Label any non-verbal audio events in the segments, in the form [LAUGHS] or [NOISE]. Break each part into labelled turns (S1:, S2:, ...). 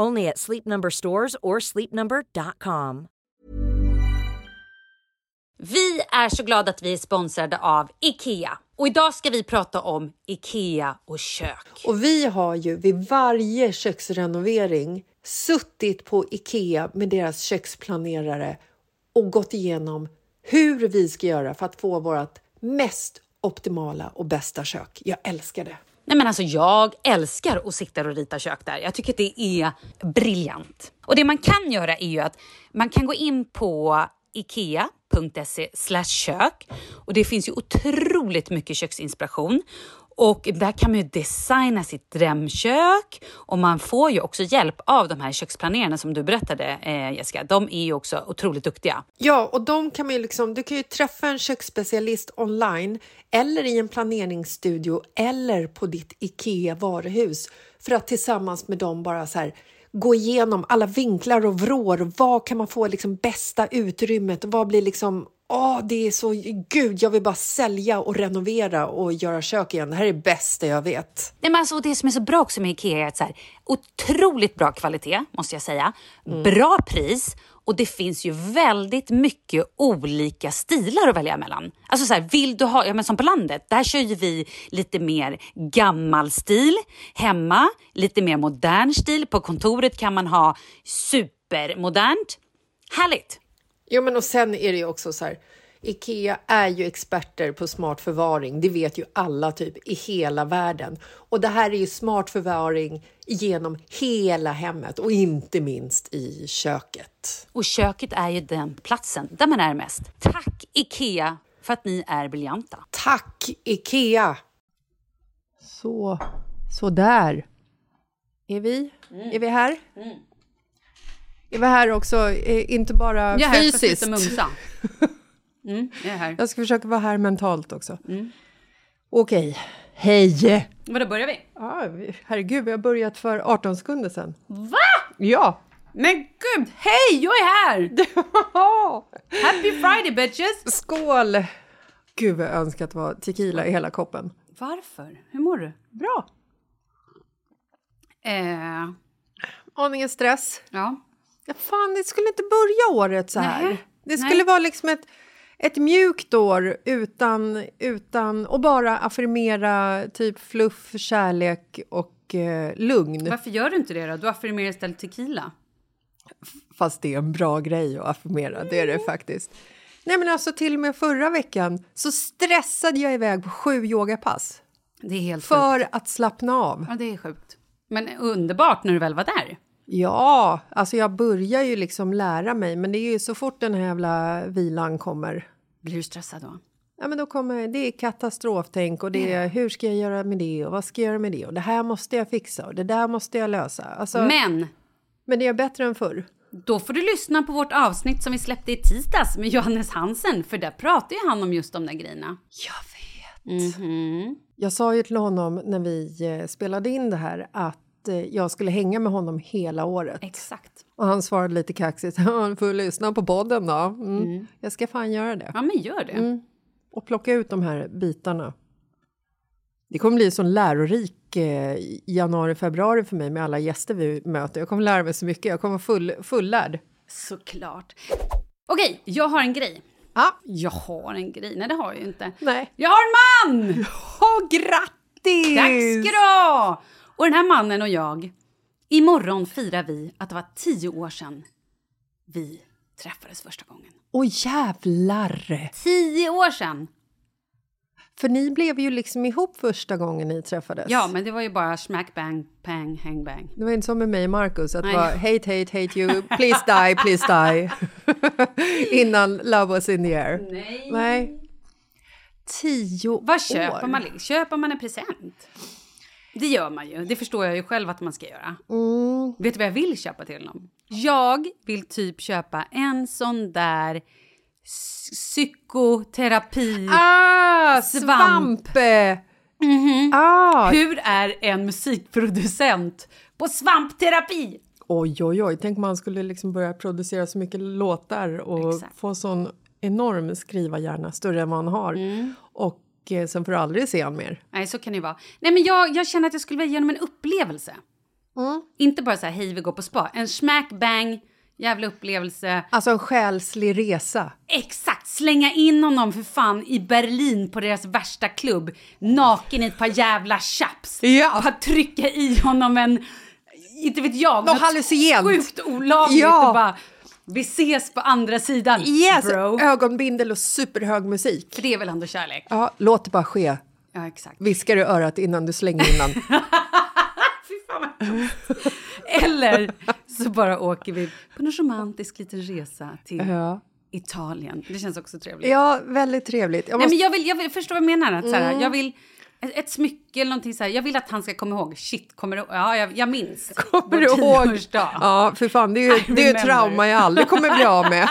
S1: Only at Sleep Number stores or sleepnumber.com.
S2: Vi är så glada att vi är sponsrade av IKEA. Och idag ska vi prata om IKEA och kök.
S3: Och vi har ju vid varje köksrenovering suttit på Ikea med deras köksplanerare och gått igenom hur vi ska göra för att få vårt mest optimala och bästa kök. Jag älskar det.
S2: Nej men alltså jag älskar att sitta och rita kök där. Jag tycker att det är briljant. Och det man kan göra är ju att man kan gå in på ikea.se kök och det finns ju otroligt mycket köksinspiration och där kan man ju designa sitt drömkök och man får ju också hjälp av de här köksplanerarna som du berättade eh, Jessica. De är ju också otroligt duktiga.
S3: Ja, och de kan man ju liksom, du kan ju träffa en köksspecialist online eller i en planeringsstudio eller på ditt IKEA varuhus för att tillsammans med dem bara så här gå igenom alla vinklar och vrår vad kan man få liksom bästa utrymmet och vad blir liksom Åh, det är så... Gud, jag vill bara sälja och renovera och göra kök igen. Det här är det bästa jag vet.
S2: Nej, men alltså, det som är så bra också med Ikea är att så här, otroligt bra kvalitet, måste jag säga. Mm. Bra pris och det finns ju väldigt mycket olika stilar att välja mellan. Alltså så här, vill du ha, ja men som på landet, där kör ju vi lite mer gammal stil. Hemma, lite mer modern stil. På kontoret kan man ha supermodernt. Härligt!
S3: Jo, men och sen är det ju också så här. Ikea är ju experter på smart förvaring. Det vet ju alla typ i hela världen. Och det här är ju smart förvaring genom hela hemmet och inte minst i köket.
S2: Och köket är ju den platsen där man är mest. Tack Ikea för att ni är briljanta.
S3: Tack Ikea! Så, så där. Är vi? Mm. Är vi här? Mm. Är vi här också, eh, inte bara jag är här, fysiskt?
S2: Jag ska [LAUGHS] mm, jag är här.
S3: Jag ska försöka vara här mentalt också. Mm. Okej, hej!
S2: Vadå, börjar vi?
S3: Ja, herregud, vi har börjat för 18 sekunder sedan.
S2: Va?
S3: Ja!
S2: Men gud, hej, jag är här! [LAUGHS] Happy Friday bitches!
S3: Skål! Gud, vad jag önskar att det var tequila i hela koppen.
S2: Varför? Hur mår du?
S3: Bra.
S2: Eh...
S3: Aningen stress.
S2: Ja.
S3: Ja, fan, det skulle inte börja året så här. Nej. Det skulle Nej. vara liksom ett, ett mjukt år utan, utan och bara affirmera typ fluff, kärlek och eh, lugn.
S2: Varför gör du inte det då? Du affirmerar istället tequila.
S3: Fast det är en bra grej att affirmera, det är det faktiskt. Nej men alltså till och med förra veckan så stressade jag iväg på sju yogapass.
S2: Det är helt
S3: För
S2: sjukt.
S3: att slappna av.
S2: Ja, det är sjukt. Men underbart när du väl var där.
S3: Ja, alltså jag börjar ju liksom lära mig men det är ju så fort den här jävla vilan kommer.
S2: Blir du stressad då?
S3: Ja, men då kommer det är katastroftänk och det är hur ska jag göra med det och vad ska jag göra med det och det här måste jag fixa och det där måste jag lösa. Alltså,
S2: men!
S3: Men det är bättre än förr.
S2: Då får du lyssna på vårt avsnitt som vi släppte i tisdags med Johannes Hansen för där pratar ju han om just de där grejerna.
S3: Jag vet!
S2: Mm -hmm.
S3: Jag sa ju till honom när vi eh, spelade in det här att Eh, jag skulle hänga med honom hela året.
S2: Exakt.
S3: Och han svarade lite kaxigt, [LAUGHS] han får lyssna på podden då. Mm. Mm. Jag ska fan göra det.
S2: Ja, men gör det. Mm.
S3: Och plocka ut de här bitarna. Det kommer bli en sån lärorik eh, januari, februari för mig med alla gäster vi möter. Jag kommer lära mig så mycket, jag kommer vara full, fullärd.
S2: Såklart. Okej, jag har en grej.
S3: Ah.
S2: Jag har en grej. Nej, det har jag ju inte.
S3: Nej.
S2: Jag har en man! [LAUGHS]
S3: Oh, grattis!
S2: Tack ska du ha! Och den här mannen och jag, imorgon firar vi att det var tio år sedan vi träffades första gången.
S3: Åh jävlar!
S2: Tio år sedan!
S3: För ni blev ju liksom ihop första gången ni träffades.
S2: Ja, men det var ju bara smack, bang, pang, hang, bang.
S3: Det var inte som med mig och Marcus, att det var hate, hate, hate you, please die, please die. [LAUGHS] Innan love was in the air.
S2: Nej.
S3: Nej. Tio
S2: Vad köper
S3: år.
S2: man? Köper man en present? Det gör man ju. Det förstår jag ju själv att man ska göra.
S3: Mm.
S2: Vet du vad jag vill köpa till honom? Jag vill typ köpa en sån där psykoterapi.
S3: Ah,
S2: Svamp.
S3: svamp! Ah.
S2: Hur är en musikproducent på svampterapi?
S3: Oj, oj, oj. Tänk om man skulle liksom börja producera så mycket låtar och
S2: Exakt.
S3: få sån enorm skrivarhjärna, större än vad han har.
S2: Mm.
S3: Och eh, sen får du aldrig se han mer.
S2: Nej, så kan det ju vara. Nej, men jag, jag känner att jag skulle vilja ge honom en upplevelse.
S3: Mm.
S2: Inte bara så här, hej vi går på spa. En smack bang, jävla upplevelse.
S3: Alltså en själslig resa.
S2: Exakt! Slänga in honom för fan i Berlin på deras värsta klubb. Naken i ett par jävla chaps.
S3: Ja.
S2: Bara trycka i honom en, inte vet jag,
S3: Något hallucinogent.
S2: sjukt olagligt
S3: Ja.
S2: och bara vi ses på andra sidan
S3: Yes!
S2: bro.
S3: Ögonbindel och superhög musik.
S2: För det är väl ändå kärlek?
S3: Ja, låt det bara ske.
S2: Ja, exakt.
S3: Viskar i örat innan du slänger innan. [LAUGHS]
S2: Vad hemskt. Eller så bara åker vi på en romantisk liten resa till
S3: ja.
S2: Italien. Det känns också trevligt.
S3: ja, väldigt trevligt. Jag
S2: Nej,
S3: måste...
S2: men jag, vill, jag vill förstå vad jag menar. Att, så här,
S3: Mm.
S2: Jag vill ett, ett smycke eller någonting så här. Jag vill att han ska komma ihåg. Shit, kommer du Ja, jag, jag minns.
S3: Kommer du ihåg? Ja, för fan, det är ju, det är ett trauma jag aldrig kommer bli av med.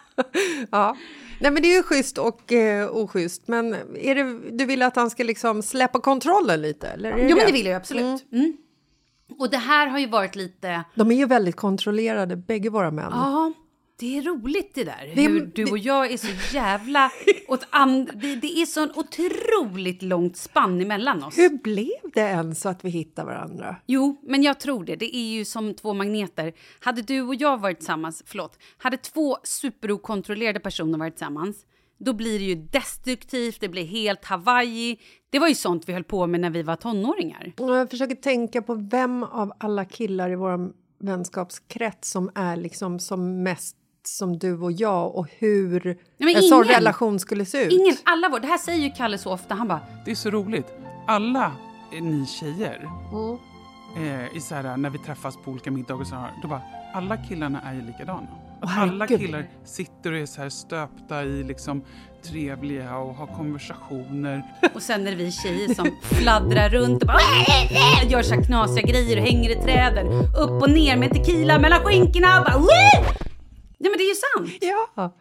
S3: [LAUGHS] ja. Nej, men det är ju schysst och eh, oschysst. Men är det, du vill att han ska liksom släppa kontrollen lite? Eller
S2: Jo, men det vill jag absolut. Mm. Och det här har ju varit lite...
S3: De är ju väldigt kontrollerade, bägge våra män.
S2: Ja, det är roligt det där.
S3: Det
S2: hur du och jag är så jävla... [LAUGHS] Åt and, det, det är så en otroligt långt spann emellan oss.
S3: Hur blev det ens så att vi hittar varandra?
S2: Jo, men jag tror det. Det är ju som två magneter. Hade du och jag varit tillsammans, förlåt, hade två superokontrollerade personer varit tillsammans, då blir det ju destruktivt, det blir helt Hawaii. Det var ju sånt vi höll på med när vi var tonåringar.
S3: Jag försöker tänka på vem av alla killar i vår vänskapskrets som är liksom som mest som du och jag och hur
S2: men
S3: en sån relation skulle se ut.
S2: Ingen, alla vår, det här säger ju Kalle så ofta, han bara
S4: Det är så roligt. Alla ni tjejer,
S3: Mm.
S4: eh, i så här, när vi träffas på olika middagar och så här, då bara, alla killarna är ju likadana.
S3: Åh,
S4: alla
S3: herregud.
S4: killar sitter och är så här stöpta i liksom trevliga och har konversationer.
S2: Och sen är det vi tjejer som fladdrar runt och bara gör så här knasiga grejer och hänger i träden. Upp och ner med tequila mellan skinkorna och bara Nej men det är ju sant.
S3: Ja,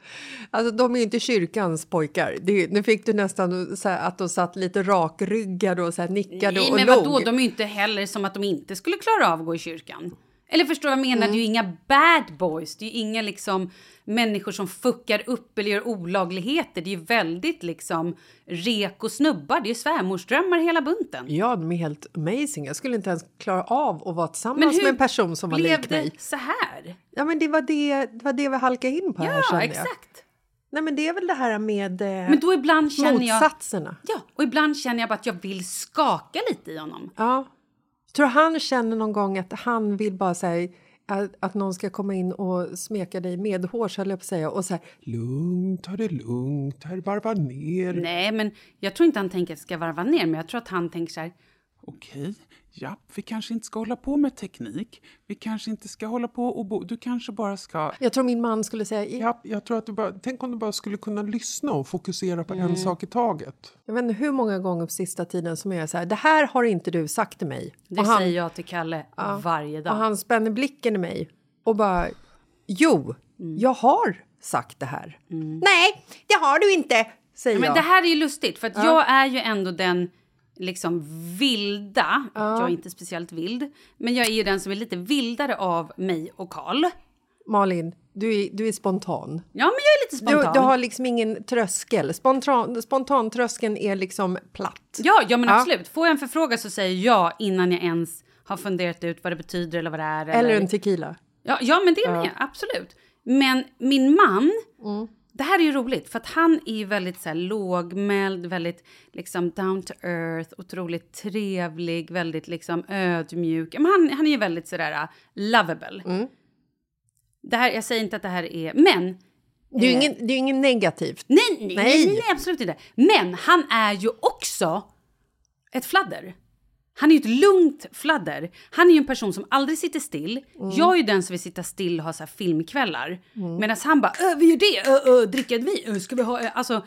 S3: alltså de är ju inte kyrkans pojkar. Det, nu fick du nästan så här, att de satt lite rakryggade och så här nickade
S2: Nej
S3: och
S2: men
S3: log.
S2: vadå, de är ju inte heller som att de inte skulle klara av att gå i kyrkan. Eller förstår du vad jag menar? Det är ju inga bad boys. Det är ju inga liksom människor som fuckar upp eller gör olagligheter. Det är ju väldigt liksom reko snubbar. Det är ju svärmorsdrömmar hela bunten.
S3: Ja, de är helt amazing. Jag skulle inte ens klara av att vara tillsammans med en person som var
S2: blev
S3: lik
S2: det
S3: mig.
S2: så här?
S3: Ja, men det var det, det var det vi halkade in på här
S2: Ja,
S3: kände jag.
S2: exakt.
S3: Nej, men det är väl det här med eh,
S2: Men då ibland känner jag...
S3: motsatserna.
S2: Ja, och ibland känner jag bara att jag vill skaka lite i honom.
S3: Ja. Tror han känner någon gång att han vill bara säga att, att någon ska komma in och smeka dig medhårs, höll jag på att säga, och så här,
S5: Lugnt, ta det lugnt, här varva ner.
S2: Nej, men jag tror inte han tänker att jag ska varva ner, men jag tror att han tänker så här...
S4: Okej, ja, vi kanske inte ska hålla på med teknik. Vi kanske inte ska hålla på och bo. Du kanske bara ska...
S3: Jag tror min man skulle säga,
S5: Ja, jag tror att du bara, tänk om du bara skulle kunna lyssna och fokusera på
S2: Mm.
S5: en sak i taget.
S3: jag vet inte hur många gånger på sista tiden som jag är så här, det här har inte du sagt till mig.
S2: Det
S3: och han,
S2: säger jag till Kalle varje dag.
S3: och han spänner blicken i mig och bara, jo,
S2: Mm.
S3: jag har sagt det här. Nej, det har du inte, säger
S2: Men
S3: jag.
S2: det här är ju lustigt, för att jag är ju ändå den liksom vilda. Jag är inte speciellt vild, men jag är ju den som är lite vildare av mig och Karl.
S3: Malin, du är, du är spontan.
S2: Ja, men jag är lite
S3: Du,
S2: spontan.
S3: du har liksom ingen tröskel. Spontan, spontantröskeln är liksom platt.
S2: Ja, ja men
S3: Ja.
S2: absolut. Får jag en förfrågan så säger jag innan jag ens har funderat ut vad det betyder eller vad det är.
S3: Eller en tequila.
S2: Ja, ja men det med, absolut. Men min man,
S3: Mm.
S2: Det här är ju roligt för att han är ju väldigt så här, lågmäld, väldigt liksom down to earth, otroligt trevlig, väldigt liksom ödmjuk. Men han, han är ju väldigt sådär uh, lovable.
S3: Mm.
S2: Det här, jag säger inte att det här är, men
S3: Det är ju ingen, det är ingen negativt.
S2: Nej, nej, nej.
S3: Nej.
S2: nej, absolut inte. Men han är ju också ett fladder. Han är ju ett lugnt fladder. Han är ju en person som aldrig sitter still. Jag är ju den som vill sitta still och ha så här filmkvällar. Medan han bara, "Ö, vi gör det, ö, dricka ett vin, Ö, ska vi ha... ö?" Alltså,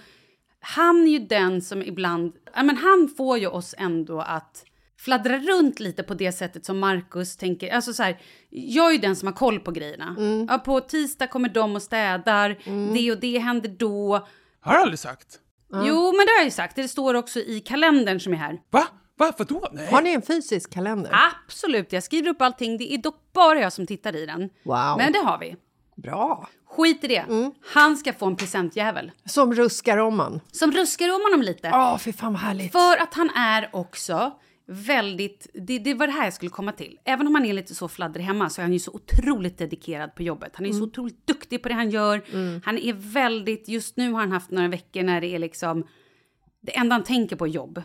S2: han är ju den som ibland... Ja, men han får ju oss ändå att fladdra runt lite på det sättet som Markus tänker. Alltså så här, jag är ju den som har koll på grejerna. Ja, på tisdag kommer de och städar, det och det händer då.
S4: Har jag aldrig sagt.
S2: Jo, men det har jag ju sagt. Det står också i kalendern som är här.
S4: Va? Va? Vadå? Nej.
S3: Har ni en fysisk kalender?
S2: Absolut, jag skriver upp allting. Det är dock bara jag som tittar i den.
S3: Wow.
S2: Men det har vi.
S3: Bra.
S2: Skit i det. Han ska få en presentjävel.
S3: Som ruskar om man.
S2: Som ruskar om honom lite.
S3: Åh, fy fan vad härligt.
S2: För att han är också väldigt... Det, det var det här jag skulle komma till. Även om han är lite så fladdrig hemma så är han ju så otroligt dedikerad på jobbet. Han är så otroligt duktig på det han gör. Han är väldigt... Just nu har han haft några veckor när det är liksom... Det enda han tänker på är jobb.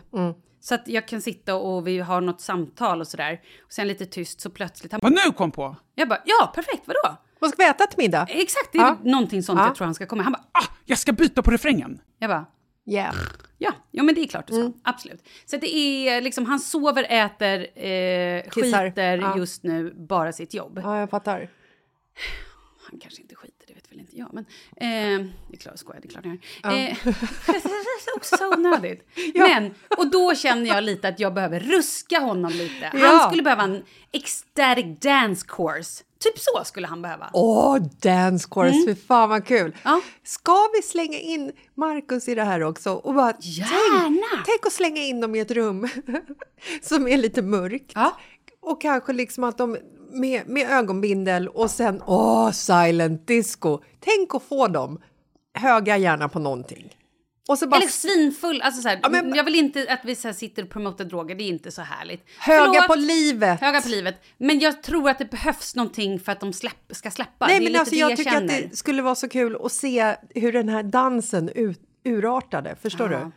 S2: Så att jag kan sitta och vi har något samtal och sådär. Och sen lite tyst så plötsligt... Han,
S4: Vad nu kom på?
S2: jag bara, ja perfekt, vadå?
S3: Vad ska vi äta till middag?
S2: Exakt, det är
S3: Ja.
S2: någonting sånt
S3: Ja.
S2: jag tror han ska komma. Han bara,
S4: Ah, jag ska byta på refrängen.
S2: jag bara,
S3: Yeah.
S2: Ja, ja men det är klart du ska. Absolut. Så det är liksom, han sover, äter, eh,
S3: Kissar.
S2: skiter
S3: Ja.
S2: just nu bara sitt jobb.
S3: Ja, jag fattar.
S2: Han kanske inte skiter, det vet väl inte jag. Men eh, det är klart, skojar, det är klart jag gör. Eh, är [LAUGHS] också så onödigt. [LAUGHS] Men, och då känner jag lite att jag behöver ruska honom lite.
S3: Ja.
S2: Han skulle behöva en ecstatic dance course. Typ så skulle han behöva.
S3: Åh, dance course, fy fan vad kul!
S2: Mm. Ja.
S3: Ska vi slänga in Markus i det här också? Och bara,
S2: Gärna!
S3: Tänk, tänk att slänga in dem i ett rum [LAUGHS] som är lite mörkt.
S2: Ja.
S3: Och kanske liksom att de med, med ögonbindel och sen åh, silent disco. Tänk att få dem höga gärna på någonting. Och så bara
S2: Eller svinfull. Alltså så här,
S3: Ja, men-
S2: jag vill inte att vi så sitter och promotar droger, det är inte så härligt.
S3: höga
S2: Förlåt.
S3: på livet.
S2: Höga på livet. Men jag tror att det behövs någonting för att de släpp, ska släppa.
S3: Nej, men alltså, jag,
S2: jag,
S3: tycker
S2: känner.
S3: att det skulle vara så kul att se hur den här dansen ut, urartade. Förstår
S2: Ja.
S3: du?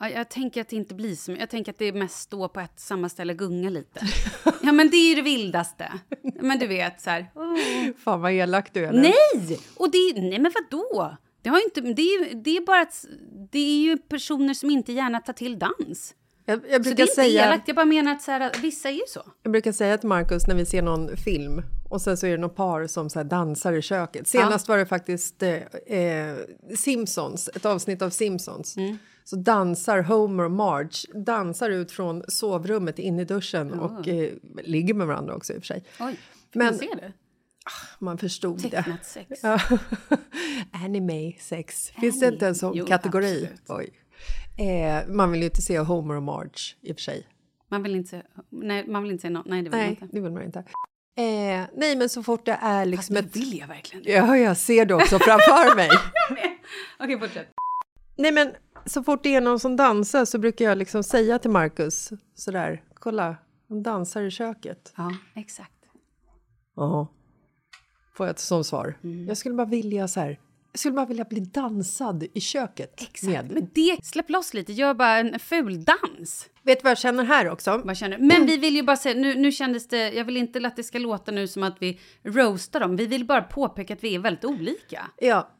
S2: Ja, jag tänker att det inte blir så. Jag tänker att det är mest stå på ett samma ställe och gunga lite. [LAUGHS] ja, men det är ju det vildaste. Men du vet, så här. oh.
S3: Fan vad elak du är. nu.
S2: Nej! Och det, nej, men vadå? Det, har ju inte, det, är, det är bara att det är ju personer som inte gärna tar till dans.
S3: Jag, jag,
S2: Så det
S3: brukar
S2: är inte
S3: säga,
S2: elakt. Jag bara menar att så här, vissa är ju så.
S3: jag brukar säga till Markus när vi ser någon film och sen så är det något par som så dansar i köket. Senast var det faktiskt eh, eh, Simpsons, ett avsnitt av Simpsons.
S2: Mm.
S3: Så dansar Homer och Marge dansar ut från sovrummet in i duschen och eh, ligger med varandra också i och för sig.
S2: Oj,
S3: Men-
S2: man se det?
S3: Man förstod det.
S2: Tecknat sex. [LAUGHS]
S3: Ja. Anime sex. Finns det inte en sån
S2: Jo,
S3: kategori? Eh, man vill ju inte se Homer och Marge i och för sig.
S2: Man vill inte, nej, man vill inte säga något. Nej, det vill man
S3: Nej,
S2: inte.
S3: det vill man inte. Eh, nej, men så fort det är
S2: Fast
S3: liksom
S2: det
S3: ett...
S2: vill jag verkligen. det.
S3: Ja, jag ser det också framför mig. [LAUGHS]
S2: Okej, fortsätt.
S3: Nej, men så fort det är någon som dansar så brukar jag liksom säga till Markus sådär, kolla, de dansar i köket.
S2: Ja, exakt.
S3: Ja. Får jag ett som svar.
S2: Mm.
S3: Jag skulle bara vilja så här, jag skulle bara vilja bli dansad i köket
S2: Exakt.
S3: med.
S2: Men det, släpp loss lite, gör bara en ful dans.
S3: Vet du vad jag känner här också?
S2: Vad känner? Men vi vill ju bara säga, nu, nu kändes det, jag vill inte att det ska låta nu som att vi roastar dem. Vi vill bara påpeka att vi är väldigt olika.
S3: Ja,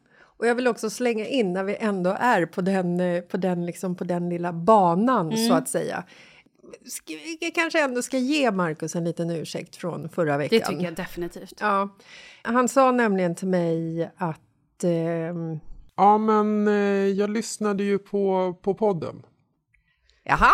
S3: och jag vill också slänga in när vi ändå är på den, eh, på den, liksom, på den lilla banan
S2: Mm.
S3: så att säga. Ska, jag kanske ändå ska ge Markus en liten ursäkt från förra veckan.
S2: Det tycker jag definitivt.
S3: Ja, han sa nämligen till mig att... ehm,
S5: Ja, men eh, jag lyssnade ju på, på podden.
S3: jaha?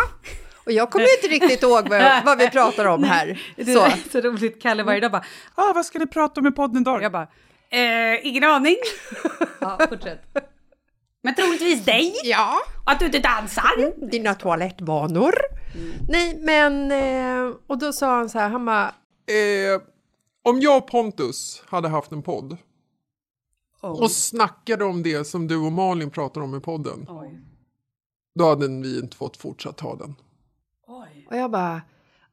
S3: Och jag kommer inte riktigt ihåg vad, vad vi pratar om [LAUGHS] här.
S2: Det
S3: Så.
S2: är så roligt, Kalle varje dag bara,
S4: Ah, vad ska ni prata om i podden idag?
S2: jag bara, eh, ingen aning. [LAUGHS] ja, fortsätt. Men troligtvis dig,
S3: Ja,
S2: och att du inte dansar.
S3: dina toalettvanor. Nej, men... eh, Och då sa han så här, han bara...
S5: Eh, om jag och Pontus hade haft en podd och snackade om det som du och Malin pratar om i podden,
S2: Oj.
S5: då hade vi inte fått fortsatt ha den.
S2: Oj.
S3: Och jag bara,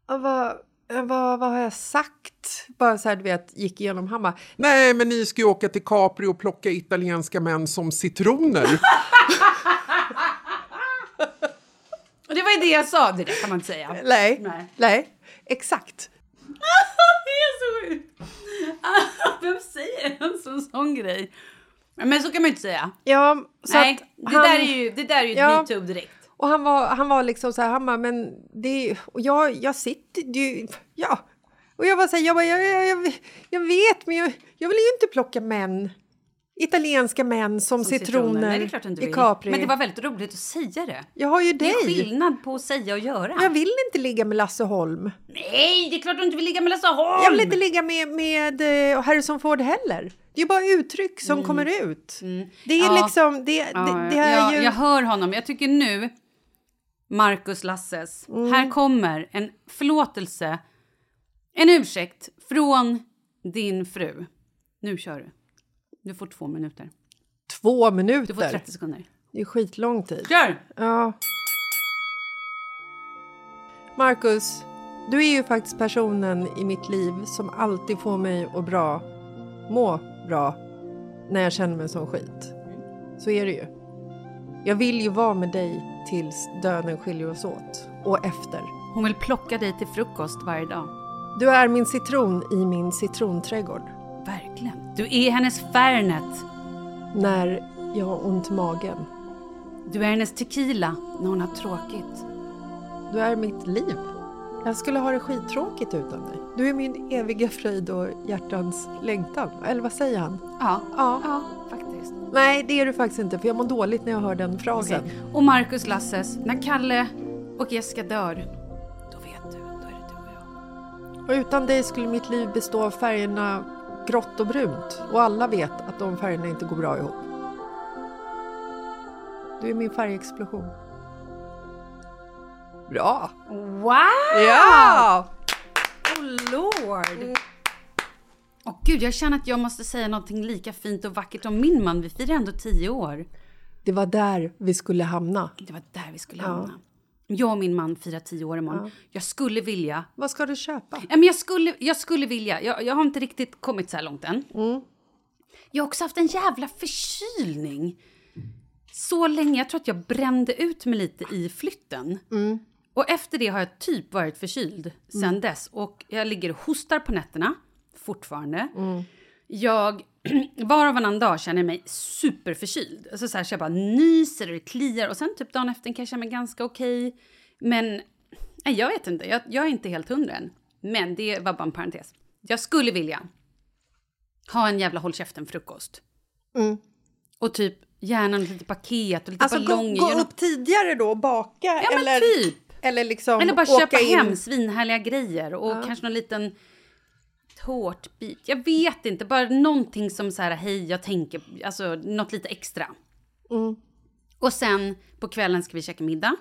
S3: "Ah, vad, vad, vad har jag sagt? Bara så här, du vet, gick igenom. Han bara,
S5: Nej, men ni ska ju åka till Capri och plocka italienska män som citroner. [LAUGHS]
S2: Och det var ju det jag sa, det där kan man inte säga.
S3: nej,
S2: Nej.
S3: nej, exakt. [LAUGHS]
S2: det är så sjukt. [LAUGHS] Vem säger en sån, grej? Men så kan man ju inte säga.
S3: Ja, så
S2: Nej, det,
S3: han,
S2: där är ju, det där är ju
S3: Ja.
S2: metoo direkt.
S3: Och han var, han var liksom så här, han bara, men det och jag, jag sitter ju, ja. Och jag var så här, jag, bara, jag, jag, jag, jag vet, men jag, jag vill ju inte plocka män. Italienska män som,
S2: Som
S3: citroner,
S2: det inte
S3: i. Capri.
S2: Men det var väldigt roligt att säga det.
S3: Jag har ju
S2: Det
S3: dig.
S2: är skillnad på att säga och göra.
S3: Jag vill inte ligga med Lasse Holm.
S2: Nej, det är klart du inte vill ligga med Lasse Holm!
S3: Jag vill inte ligga med, med eh, Harrison Ford heller. Det är bara uttryck som kommer ut. Det är
S2: Mm. Ja.
S3: liksom, det,
S2: Ja,
S3: det, det är
S2: jag,
S3: ju...
S2: jag hör honom. Jag tycker nu, Marcus Lasses,
S3: Mm.
S2: här kommer en förlåtelse, en ursäkt från din fru. Nu kör du. Du får två minuter.
S3: Två
S2: Du
S3: minuter.
S2: får 30 sekunder.
S3: Det är skitlång tid.
S2: Kör!
S3: Ja. Marcus, du är ju faktiskt personen i mitt liv som alltid får mig att bra, må bra när jag känner mig som skit. Så är det ju. Jag vill ju vara med dig tills döden skiljer oss åt. Och efter.
S2: Hon vill plocka dig till frukost varje dag.
S3: Du är min citron i min citronträdgård.
S2: Verkligen. Du är hennes Fernet.
S3: När jag har ont i magen.
S2: Du är hennes tequila när hon har tråkigt.
S3: Du är mitt liv. Jag skulle ha det skittråkigt utan dig. Du är min eviga fröjd och hjärtans längtan. Eller vad säger han?
S2: Ja,
S3: Ja.
S2: ja faktiskt.
S3: Nej, det är du faktiskt inte, för jag mår dåligt när jag hör den frasen.
S2: Okej. Och Marcus Lasses, när Kalle och Jessica dör, då vet du, då är det du och jag.
S3: Och utan dig skulle mitt liv bestå av färgerna grått och brunt. Och alla vet att de färgerna inte går bra ihop. Du är min färgexplosion. Bra!
S2: Wow!
S3: Ja!
S2: Oh lord! Åh gud, jag känner att jag måste säga någonting lika fint och vackert om min man. Vi firar ändå tio år.
S3: Det var där vi skulle hamna.
S2: Det var där vi skulle hamna. Jag och min man firar tio år imorgon. Jag skulle vilja...
S3: Vad ska du köpa?
S2: Ja, men jag, skulle, jag skulle vilja... Jag, jag har inte riktigt kommit så här långt än. Jag har också haft en jävla förkylning. Så länge. Jag tror att jag brände ut mig lite i flytten. Och efter det har jag typ varit förkyld sen dess. Och jag ligger och hostar på nätterna. Fortfarande. Jag, [CLEARS THROAT] var och varannan dag känner mig superförkyld. Alltså så, här, så jag bara nyser och det kliar. Och sen typ dagen efter kan jag känna mig ganska okej. Men nej, jag vet inte. Jag, jag är inte helt hundra än. Men det var bara en parentes. Jag skulle vilja ha en jävla håll käften-frukost. Och typ gärna lite paket och lite
S3: Alltså gå,
S2: ballonger.
S3: gå
S2: något-
S3: upp tidigare då och baka?
S2: Ja,
S3: eller,
S2: typ.
S3: Eller liksom
S2: Eller bara köpa
S3: in.
S2: hem svinhärliga grejer och kanske någon liten tårtbit. Jag vet inte, bara någonting som så här, hej, jag tänker, alltså något lite extra.
S3: Mm.
S2: Och sen på kvällen ska vi käka middag.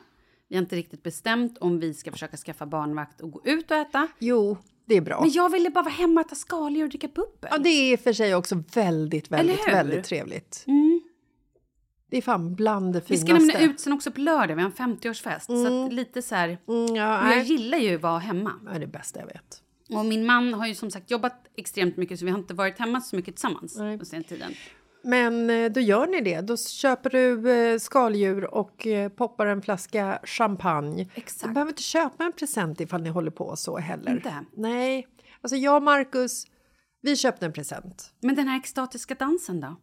S2: Vi har inte riktigt bestämt om vi ska försöka skaffa barnvakt och gå ut och äta.
S3: Jo, det är bra.
S2: Men jag ville bara vara hemma och äta skaldjur och dricka bubbel.
S3: Ja, det är för sig också väldigt, väldigt, väldigt trevligt. Det är fan bland det
S2: vi
S3: finaste.
S2: ska nämligen ut sen också på lördag, vi har en 50-årsfest. Så att lite så här,
S3: Mm, ja,
S2: och jag gillar ju att vara hemma.
S3: det är det bästa jag vet.
S2: Och min man har ju som sagt jobbat extremt mycket så vi har inte varit hemma så mycket tillsammans
S3: Nej.
S2: på sen tiden.
S3: Men eh, då gör ni det. Då köper du eh, skaldjur och eh, poppar en flaska champagne.
S2: Exakt.
S3: Du behöver inte köpa en present ifall ni håller på så heller.
S2: Inte?
S3: Nej. Alltså jag och Marcus, vi köpte en present.
S2: Men den här extatiska dansen då?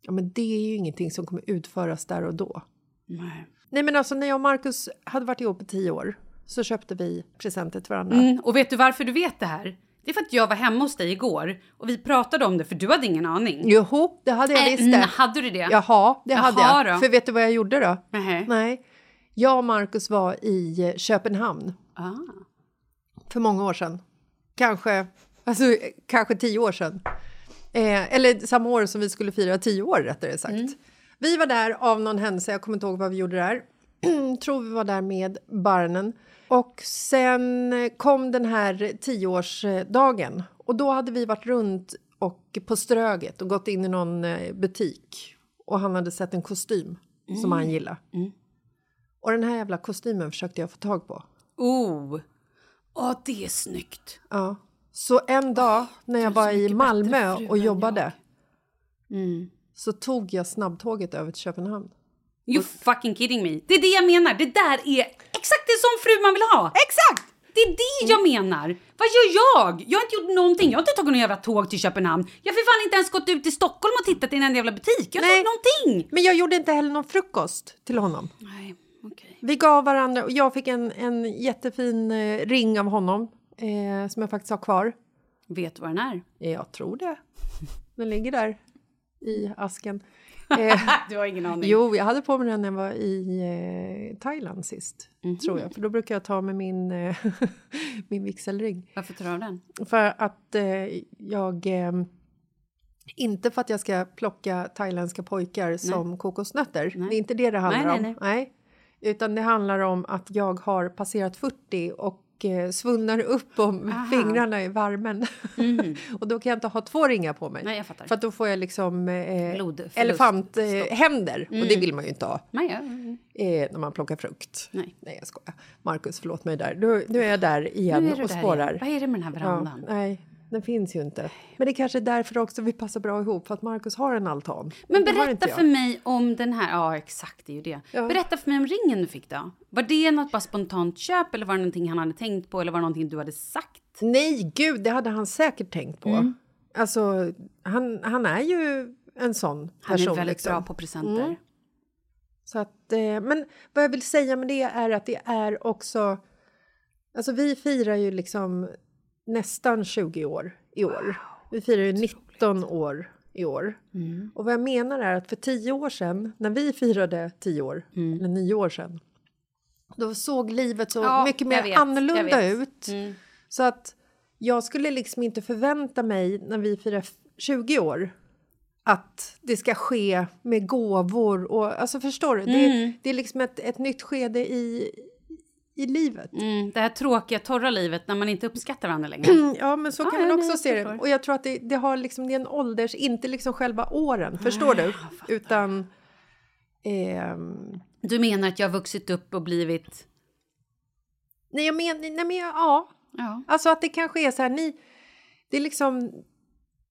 S3: Ja, men det är ju ingenting som kommer utföras där och då.
S2: Nej.
S3: Nej, men alltså när jag och Marcus hade varit ihop i tio år så köpte vi presenter till varandra.
S2: Mm, och vet du varför du vet det här? Det är för att jag var hemma hos dig igår och vi pratade om det för du hade ingen aning.
S3: Joho, det hade jag
S2: Äh,
S3: visst
S2: mm,
S3: det.
S2: hade du det?
S3: Jaha, det hade
S2: Jaha
S3: jag.
S2: då.
S3: För vet du vad jag gjorde då?
S2: Nähä.
S3: Nej. Jag och Marcus var i eh, Köpenhamn
S2: Ah.
S3: för många år sedan. Kanske, alltså, kanske tio år sedan. Eh, eller samma år som vi skulle fira tio år rättare sagt.
S2: Mm.
S3: Vi var där av någon händelse, jag kommer inte ihåg vad vi gjorde där. [CLEARS THROAT] Tror vi var där med barnen. Och sen kom den här tioårsdagen. Och då hade vi varit runt och på Ströget och gått in i någon eh, butik. Och han hade sett en kostym som han gillade. Och den här jävla kostymen försökte jag få tag på.
S2: Oh. Åh, det är snyggt.
S3: Ja. Så en dag när jag var i Malmö och jobbade
S2: Mm.
S3: så tog jag snabbtåget över till Köpenhamn.
S2: You fucking kidding me. Det är det jag menar. Det där är exakt det som fru man vill ha.
S3: Exakt!
S2: Det är det jag menar. Vad gör jag? Jag har inte gjort någonting. Jag har inte tagit någon jävla tåg till Köpenhamn. Jag har för fan inte ens gått ut i Stockholm och tittat i en enda jävla butik. Jag har inte gjort någonting.
S3: Men jag gjorde inte heller någon frukost till honom.
S2: Nej, okej.
S3: Vi gav varandra och jag fick en, en jättefin eh, ring av honom eh, som jag faktiskt har kvar.
S2: Vet du vad den är?
S3: Jag tror det. Den ligger där i asken. Eh, [LAUGHS]
S2: Du har ingen aning.
S3: jo, jag hade på mig den när jag var i eh, Thailand sist, tror jag. För då brukar jag ta med min, eh, [LAUGHS] min vigselring.
S2: Varför tar du den?
S3: För att eh, jag... Eh, inte för att jag ska plocka thailändska pojkar som kokosnötter.
S2: Nej.
S3: Det är inte det det handlar
S2: Nej,
S3: om.
S2: nej, nej.
S3: Utan det handlar om att jag har passerat 40 och eh, svullnar upp om
S2: Aha.
S3: fingrarna i värmen. [LAUGHS] och då kan jag inte ha två ringar på mig.
S2: Nej.
S3: För då får jag liksom eh, elefanthänder. Eh, händer. Och det vill man ju inte ha
S2: Nej, ja.
S3: eh, när man plockar frukt.
S2: Nej.
S3: Nej, jag skojar. Markus, förlåt mig där. Nu, nu är jag där igen och spårar.
S2: igen. Vad är det med den här
S3: Ja,
S2: verandan?
S3: nej, den finns ju inte. Men det är kanske är därför också vi passar bra ihop, för att Markus har en altan.
S2: Men berätta för mig om den här, ja exakt det är ju det.
S3: Ja.
S2: Berätta för mig om ringen du fick då. Var det något bara spontant köp eller var det någonting han hade tänkt på eller var det någonting du hade sagt?
S3: Nej, gud, det hade han säkert tänkt på.
S2: Mm.
S3: Alltså, han, han är ju en sån
S2: Han
S3: person.
S2: är väldigt
S3: liksom.
S2: bra på presenter.
S3: Mm. Så att, eh, men vad jag vill säga med det är att det är också... Alltså vi firar ju liksom nästan 20 år i år. Vi firar ju 19 år i år.
S2: Mm.
S3: Och vad jag menar är att för 10 år sedan, när vi firade 10 år,
S2: Mm.
S3: eller 9 år sedan, då såg livet så
S2: Ja,
S3: mycket mer
S2: vet,
S3: annorlunda ut.
S2: Mm.
S3: Så att jag skulle liksom inte förvänta mig när vi firar f- 20 år att det ska ske med gåvor och alltså förstår du? Det, det är liksom ett, ett nytt skede i, i livet.
S2: Mm, det här tråkiga, torra livet när man inte uppskattar varandra längre. [CLEARS THROAT]
S3: Ja, men så
S2: Ja,
S3: kan
S2: ja,
S3: man
S2: nej,
S3: också se det. Och jag tror att det, det har liksom, det är en ålders, inte liksom själva åren, förstår du? Utan... ehm,
S2: Du menar att jag har vuxit upp och blivit...
S3: nej, jag menar, nej men ja,
S2: Ja.
S3: Alltså att det kanske är så här, ni... Det är liksom...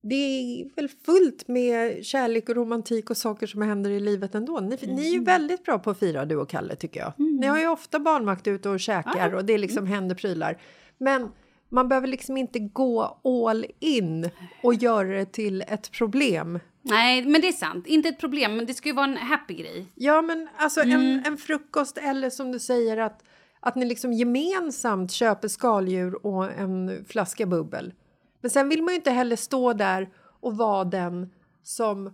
S3: Det är väl fullt med kärlek och romantik och saker som händer i livet ändå. Ni, ni är ju
S2: Mm.
S3: väldigt bra på att fira, du och Kalle, tycker jag. Ni har ju ofta barnvakt ute och käkar och det liksom händer prylar. Men man behöver liksom inte gå all in och göra det till ett problem.
S2: Nej, men det är sant. Inte ett problem, men det ska ju vara en happy grej.
S3: Ja, men alltså
S2: Mm.
S3: en, en frukost eller som du säger att, att ni liksom gemensamt köper skaldjur och en flaska bubbel. Men sen vill man ju inte heller stå där och vara den som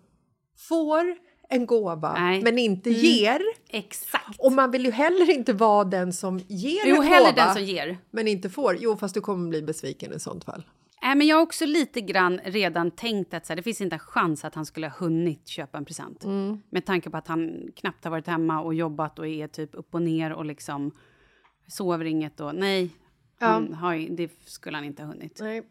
S3: får en gåva
S2: Nej.
S3: men inte ger.
S2: Exakt.
S3: Och man vill ju heller inte vara den som ger
S2: Jo,
S3: en gåva
S2: den som ger.
S3: men inte får. Jo, fast du kommer bli besviken i sånt fall.
S2: Nej, men jag har också lite grann redan tänkt att så här, det finns inte en chans att han skulle ha hunnit köpa en present.
S3: Mm.
S2: Med tanke på att han knappt har varit hemma och jobbat och är typ upp och ner och liksom sover inget och nej, han har, ju- det skulle han inte ha hunnit.
S3: Nej.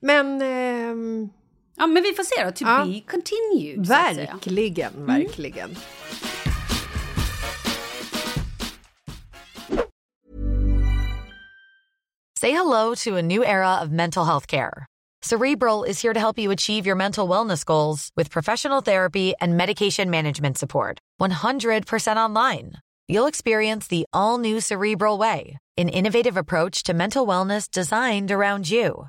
S3: Men ehm,
S2: Ja, men vi får se då. To
S3: Ja.
S2: be continued.
S3: verkligen, verkligen.
S6: Say hello to a new era of mental health care. Cerebral is here to help you achieve your mental wellness goals with professional therapy and medication management support. 100% online. You'll experience the all new Cerebral Way, an innovative approach to mental wellness designed around you.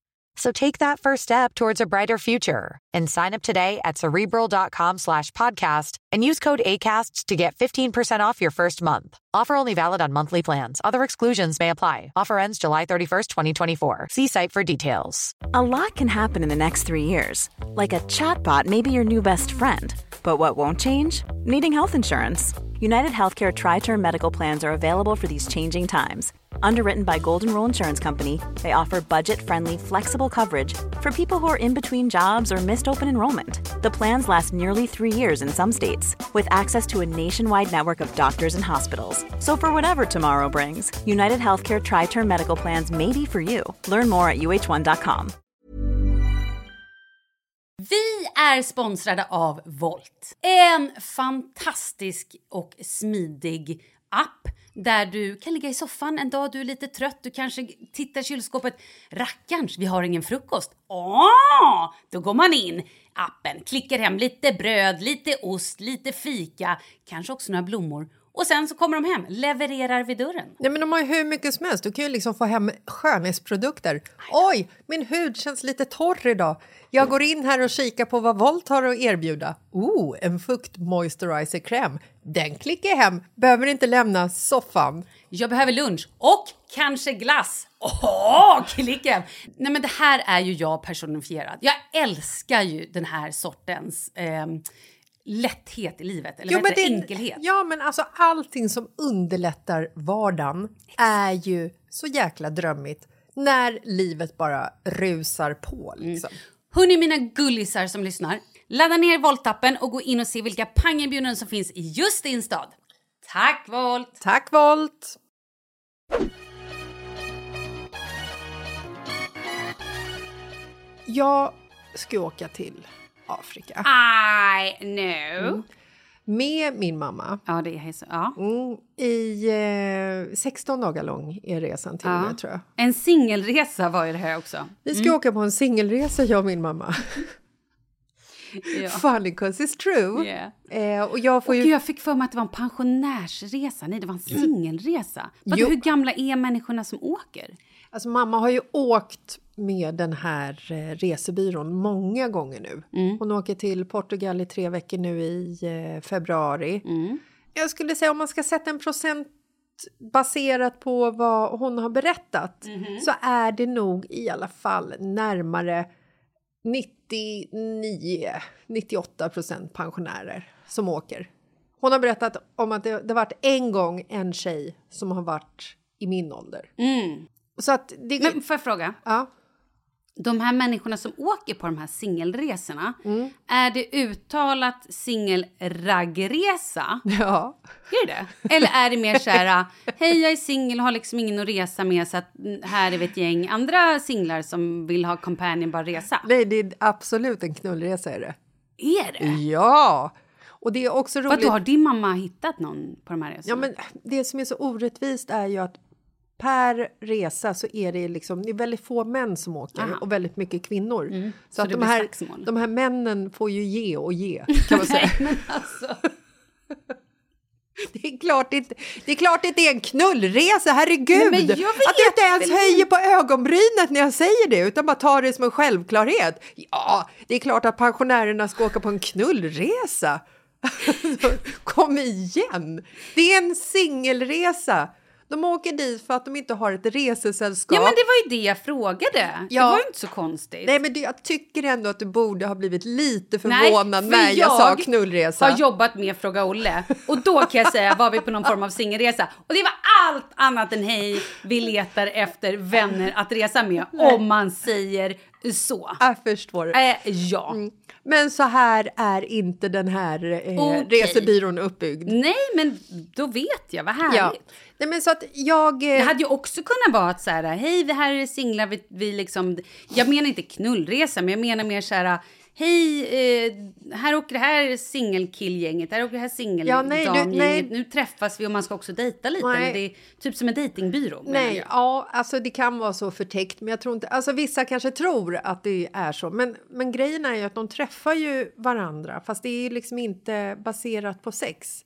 S6: So take that first step towards a brighter future and sign up today at cerebral.com slash podcast and use code ACAST to get 15% off your first month. Offer only valid on monthly plans. Other exclusions may apply. Offer ends July 31st, 2024. See site for details.
S7: A lot can happen in the next three years. Like a chatbot may be your new best friend. But what won't change? Needing health insurance. United Healthcare Tri Term Medical Plans are available for these changing times. Underwritten by Golden Rule Insurance Company, they offer budget friendly, flexible coverage for people who are in between jobs or missed open enrollment. The plans last nearly three years in some states, with access to a nationwide network of doctors and hospitals. So, for whatever tomorrow brings, United Healthcare Tri Term Medical Plans may be for you. Learn more at uh1.com.
S2: Vi är sponsrade av Volt. En fantastisk och smidig app där du kan ligga i soffan en dag du är lite trött. Du kanske tittar i kylskåpet. Rackarns, vi har ingen frukost. Åh! Då går man in appen, klickar hem lite bröd, lite ost, lite fika, kanske också några blommor. Och sen så kommer de hem, levererar vid dörren.
S3: Nej, men de har ju hur mycket som helst. Du kan ju liksom få hem skönhetsprodukter. Oj, min hud känns lite torr idag. Jag går in här och kikar på vad Volt har att erbjuda. Oh, en fukt moisturizer-kräm. Den klickar jag hem. Behöver inte lämna soffan.
S2: Jag behöver lunch och kanske glass. Åh, klicka hem! Nej men det här är ju jag personifierad. Jag älskar ju den här sortens eh, lätthet i livet, eller
S3: Jo, men
S2: det? enkelhet.
S3: Ja, men alltså allting som underlättar vardagen är ju så jäkla drömmigt när livet bara rusar på. Liksom.
S2: Hörni mina gullisar som lyssnar, ladda ner Volt-appen och gå in och se vilka pangerbjudanden som finns i just din stad. Tack Volt!
S3: Tack Volt! Jag ska åka till Afrika
S2: I know.
S3: med min mamma.
S2: Ja, det är så. Ja.
S3: Mm, I eh, 16 dagar lång är resan till
S2: Ja.
S3: med, tror jag.
S2: En singelresa var ju det här också.
S3: Vi ska åka på en singelresa, jag och min mamma.
S2: Ja.
S3: Funny 'cause it's true.
S2: Yeah.
S3: Eh, och jag får
S2: Och
S3: ju...
S2: gud, jag fick för mig att det var en pensionärsresa. Nej, det var en singelresa.
S3: Jo.
S2: Hur gamla är människorna som åker?
S3: Alltså mamma har ju åkt med den här eh, resebyrån många gånger nu. Hon åker till Portugal i tre veckor nu i eh, februari. Jag skulle säga om man ska sätta en procent baserat på vad hon har berättat så är det nog i alla fall närmare 99-98 procent pensionärer som åker. Hon har berättat om att det, det har varit en gång en tjej som har varit i min ålder. Så att det...
S2: Men får jag fråga?
S3: ja.
S2: De här människorna som åker på de här singelresorna,
S3: Mm.
S2: är det uttalat singelraggresa? [LAUGHS]
S3: ja.
S2: Är det? Eller är det mer så här, [LAUGHS] hej jag är singel och har liksom ingen att resa med så att här är vi ett gäng andra singlar som vill ha companion bara resa?
S3: Nej, det är absolut en knullresa är det.
S2: Är det?
S3: Ja! Och det är också roligt...
S2: Vadå, har din mamma hittat någon på de här resorna?
S3: Ja, men det som är så orättvist är ju att per resa så är det liksom, det är väldigt få män som åker
S2: Aha.
S3: och väldigt mycket kvinnor. Så,
S2: Mm. Så
S3: att
S2: det
S3: de här, de här männen får ju ge och ge kan man [LAUGHS] säga.
S2: Nej, alltså. [LAUGHS]
S3: Det är klart det, inte- det är klart det inte är en knullresa, herregud!
S2: Nej,
S3: att du inte ens höjer på ögonbrynet när jag säger det, utan bara tar det som en självklarhet. Ja, det är klart att pensionärerna ska åka på en knullresa. [LAUGHS] Kom igen! Det är en singelresa. De åker dit för att de inte har ett resesällskap.
S2: Ja, men det var ju det jag frågade.
S3: Ja.
S2: Det var ju inte så konstigt.
S3: Nej, men det, jag tycker ändå att du borde ha blivit lite
S2: Nej,
S3: förvånad
S2: för
S3: när jag,
S2: jag
S3: sa knullresa.
S2: har jobbat med Fråga Olle och då kan jag säga var vi på någon form av singelresa och det var allt annat än hej, vi letar efter vänner att resa med om man säger så.
S3: Jag förstår.
S2: Eh, ja.
S3: Men så här är inte den här eh,
S2: Okej.
S3: resebyrån uppbyggd.
S2: Nej, men då vet jag. Vad härligt.
S3: Ja. Nej, men så att jag...
S2: Det
S3: Eh,
S2: hade ju också kunnat vara att så här, hej, vi här är singlar, vi, vi liksom... Jag menar inte knullresa, men jag menar mer så här, hej, eh, här åker det här singelkillgänget, här åker det här
S3: Ja, nej, du-
S2: singeldamgänget,
S3: nej.
S2: nu träffas vi och man ska också dejta lite.
S3: Nej.
S2: Det är typ som en dejtingbyrå.
S3: nej,
S2: jag.
S3: ja, alltså det kan vara så förtäckt, men jag tror inte... Alltså vissa kanske tror att det är så, men, men grejen är ju att de träffar ju varandra, fast det är ju liksom inte baserat på sex.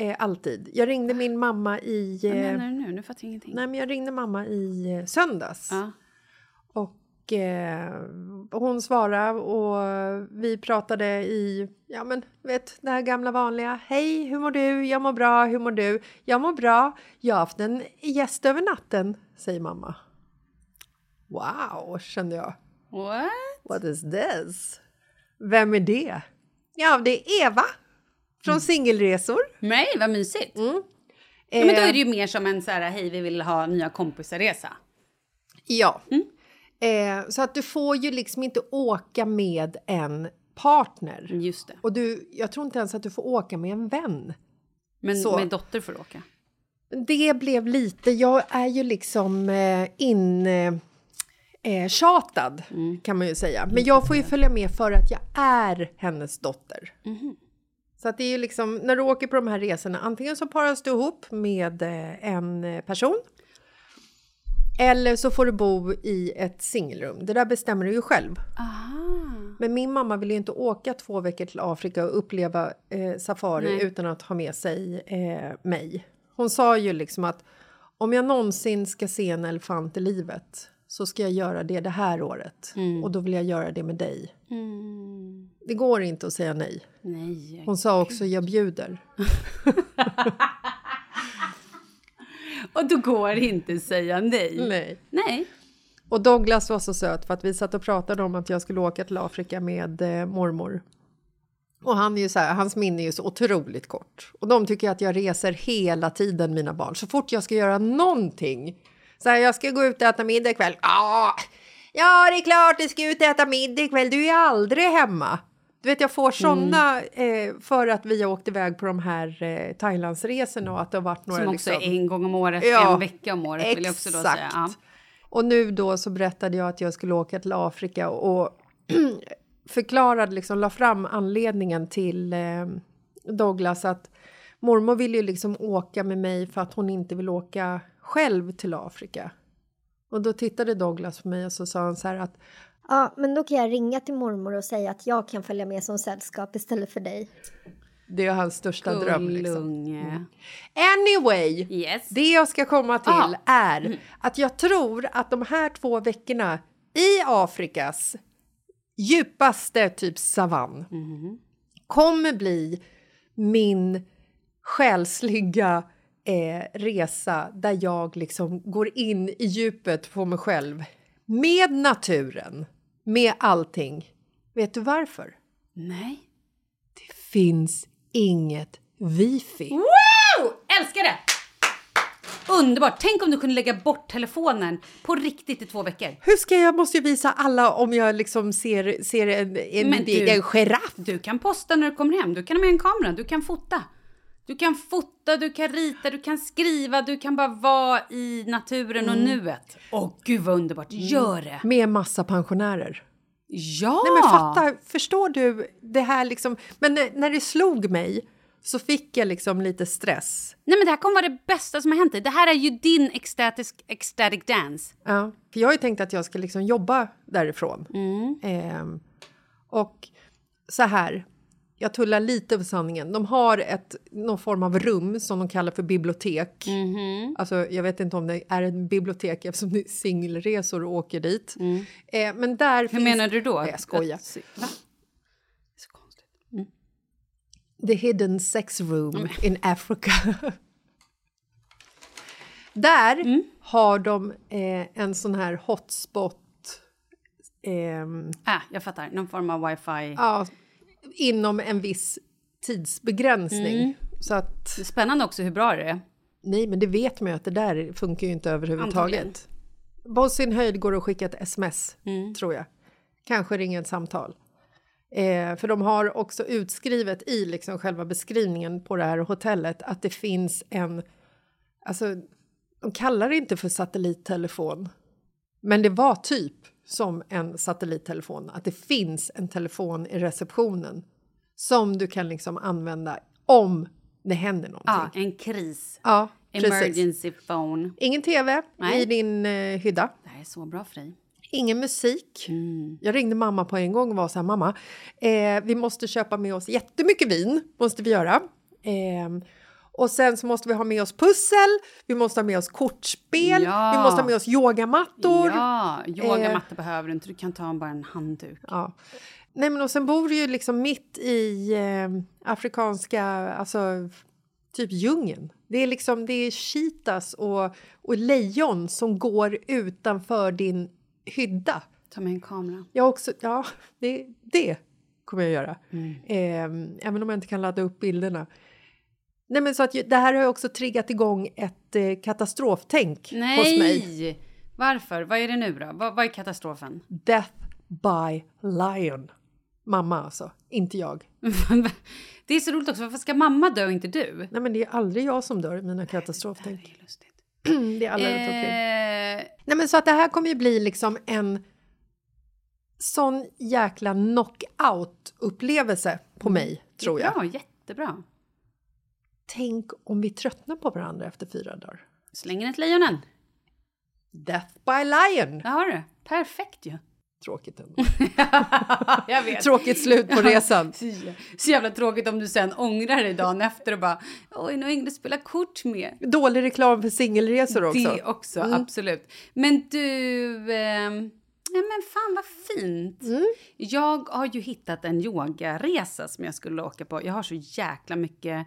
S3: Eh, alltid. Jag ringde min mamma i...
S2: Vad
S3: Eh,
S2: menar du nu? Nu fattar jag ingenting.
S3: nej, men jag ringde mamma i eh, söndags.
S2: Ja.
S3: Och eh, hon svarade och vi pratade i, ja men vet det här gamla vanliga. Hej, hur mår du? Jag mår bra, hur mår du? Jag mår bra. Jag har haft en gäst över natten, säger mamma. Wow, kände jag.
S2: What?
S3: What is this? Vem är det? Ja, det är Eva från Singelresor.
S2: Nej, vad mysigt.
S3: Mm.
S2: Ja, men då
S3: Eh,
S2: är det ju mer som en så här, hej, vi vill ha nya kompisar-resa.
S3: Ja.
S2: Mm.
S3: Eh, så att du får ju liksom inte åka med en partner.
S2: Just det.
S3: Och du, jag tror inte ens att du får åka med en vän.
S2: Men
S3: Så.
S2: med dotter får du åka.
S3: Det blev lite, jag är ju liksom eh, in, eh, eh, tjatad kan man ju säga. Men jag får ju följa med för att jag är hennes dotter. Så att det är ju liksom, när du åker på de här resorna, antingen så paras du ihop med eh, en eh, person eller så får du bo i ett singelrum. Det där bestämmer du ju själv. Men min mamma ville ju inte åka två veckor till Afrika och uppleva eh, safari utan att ha med sig eh, mig. Hon sa ju liksom att om jag någonsin ska se en elefant i livet så ska jag göra det det här året. Och då vill jag göra det med dig. Det går inte att säga nej.
S2: Nej.
S3: Hon sa också jag bjuder. [LAUGHS]
S2: Och då går det inte att säga nej.
S3: Nej.
S2: Nej.
S3: Och Douglas var så söt för att vi satt och pratade om att jag skulle åka till Afrika med eh, mormor. Och han är ju så här, hans minne är ju så otroligt kort. Och de tycker att jag reser hela tiden, mina barn. Så fort jag ska göra någonting. Så här, jag ska gå ut och äta middag ikväll. Ja, ja, det är klart du ska ut och äta middag ikväll. Du är aldrig hemma. Du vet, jag får såna eh, för att vi har åkt iväg på de här eh, Thailandsresorna och att det har varit några...
S2: Som också
S3: liksom,
S2: en gång om året,
S3: Ja,
S2: en vecka om året vill jag också då säga.
S3: exakt.
S2: Ja.
S3: Och nu då så berättade jag att jag skulle åka till Afrika och [CLEARS THROAT] förklarade, liksom la fram anledningen till eh, Douglas att mormor vill ju liksom åka med mig för att hon inte vill åka själv till Afrika. Och då tittade Douglas på mig och så sa han så här att
S8: Ja, men då kan jag ringa till mormor och säga att jag kan följa med som sällskap istället för dig.
S3: det är hans största dröm. Liksom.
S2: Gullunge.
S3: Anyway,
S2: Yes.
S3: det jag ska komma till
S2: Ah.
S3: är att jag tror att de här två veckorna i Afrikas djupaste typ savann kommer bli min själsliga eh, resa där jag liksom går in i djupet på mig själv med naturen, med allting. Vet du varför?
S2: Nej.
S3: Det finns inget wifi.
S2: Wow! Älskar det! Underbart! Tänk om du kunde lägga bort telefonen på riktigt i två veckor.
S3: Hur ska jag, måste ju visa alla om jag liksom ser, ser en, en,
S2: Men du-
S3: en giraff.
S2: Du kan posta när du kommer hem, du kan ha med en kamera, du kan fota. Du kan fota, du kan rita, du kan skriva, du kan bara vara i naturen och nuet. Åh gud vad underbart, gör det!
S3: Med massa pensionärer.
S2: Ja!
S3: Nej men fatta, förstår du det här liksom. Men när, när det slog mig så fick jag liksom lite stress.
S2: Nej men det här kommer vara det bästa som har hänt dig. Det här är ju din ecstatic, ecstatic dance.
S3: Ja, för jag har ju tänkt att jag ska liksom jobba därifrån. Ehm, och så här, jag tullar lite på sanningen. De har ett, någon form av rum som de kallar för bibliotek. Alltså, jag vet inte om det är ett bibliotek eftersom det är singelresor och åker dit. Eh, men där
S2: Hur
S3: finns...
S2: menar du då?
S3: Nej, jag skojar.
S2: Att-? Så konstigt.
S3: The hidden sex room in Africa. [LAUGHS] Där har de eh, en sån här hotspot ehm,
S2: Ah, jag fattar, någon form av wifi.
S3: ja, inom en viss tidsbegränsning. Så att,
S2: Det är Spännande också hur bra det är.
S3: nej men det vet man ju att det där funkar ju inte överhuvudtaget. På sin höjd går det att skicka ett sms, tror jag. Kanske ringa ett samtal. Eh, för de har också utskrivet i liksom själva beskrivningen på det här hotellet att det finns en... Alltså, de kallar det inte för satellittelefon. Men det var typ som en satellittelefon. Att det finns en telefon i receptionen som du kan liksom använda om det händer någonting.
S2: Ja, en kris.
S3: Ja, precis.
S2: Emergency phone.
S3: Ingen tv
S2: Nej.
S3: i din eh, hydda.
S2: Det här är så bra dig.
S3: Ingen musik.
S2: Mm.
S3: Jag ringde mamma på en gång och var så här, mamma, eh, vi måste köpa med oss jättemycket vin, måste vi göra. Eh, och sen så måste vi ha med oss pussel, vi måste ha med oss kortspel,
S2: Ja.
S3: vi måste ha med oss yogamattor.
S2: Ja, yogamatta
S3: Eh.
S2: behöver du inte. Du kan ta bara en handduk.
S3: Ja. Nej, men och sen bor du ju liksom mitt i eh, afrikanska, alltså typ djungeln. Det är liksom, det är cheetahs och, och lejon som går utanför din hydda.
S2: Ta med en kamera.
S3: Jag också, ja, det, det kommer jag göra. Eh, även om jag inte kan ladda upp bilderna. Nej, men så att det här har ju också triggat igång ett eh, katastroftänk hos mig.
S2: Nej! Varför? Vad är det nu då? Vad, vad är katastrofen?
S3: Death by lion. Mamma alltså, inte jag. [LAUGHS]
S2: det är så roligt också. Varför ska mamma dö och inte du?
S3: Nej, men det är aldrig jag som dör i mina katastroftänk.
S2: Det är lustigt. [CLEARS THROAT]
S3: det är alla.
S2: Eh,
S3: Nej men så att det här kommer ju bli liksom en sån jäkla knockout-upplevelse på mig, tror jag.
S2: Ja, jättebra.
S3: Tänk om vi tröttnar på varandra efter fyra dagar.
S2: Slänger ett lejonen.
S3: Death by Lion!
S2: Där har du. Perfekt ju.
S3: Tråkigt ändå. [LAUGHS]
S2: Jag vet.
S3: Tråkigt slut på resan. [LAUGHS]
S2: Så jä- Så jävla tråkigt om du sen ångrar dig dagen efter och bara oj, nu har ingen att spela kort med.
S3: Dålig reklam för singelresor också.
S2: Det också, absolut. Men du, ehm, ja men fan vad fint. Jag har ju hittat en yogaresa som jag skulle åka på. Jag har så jäkla mycket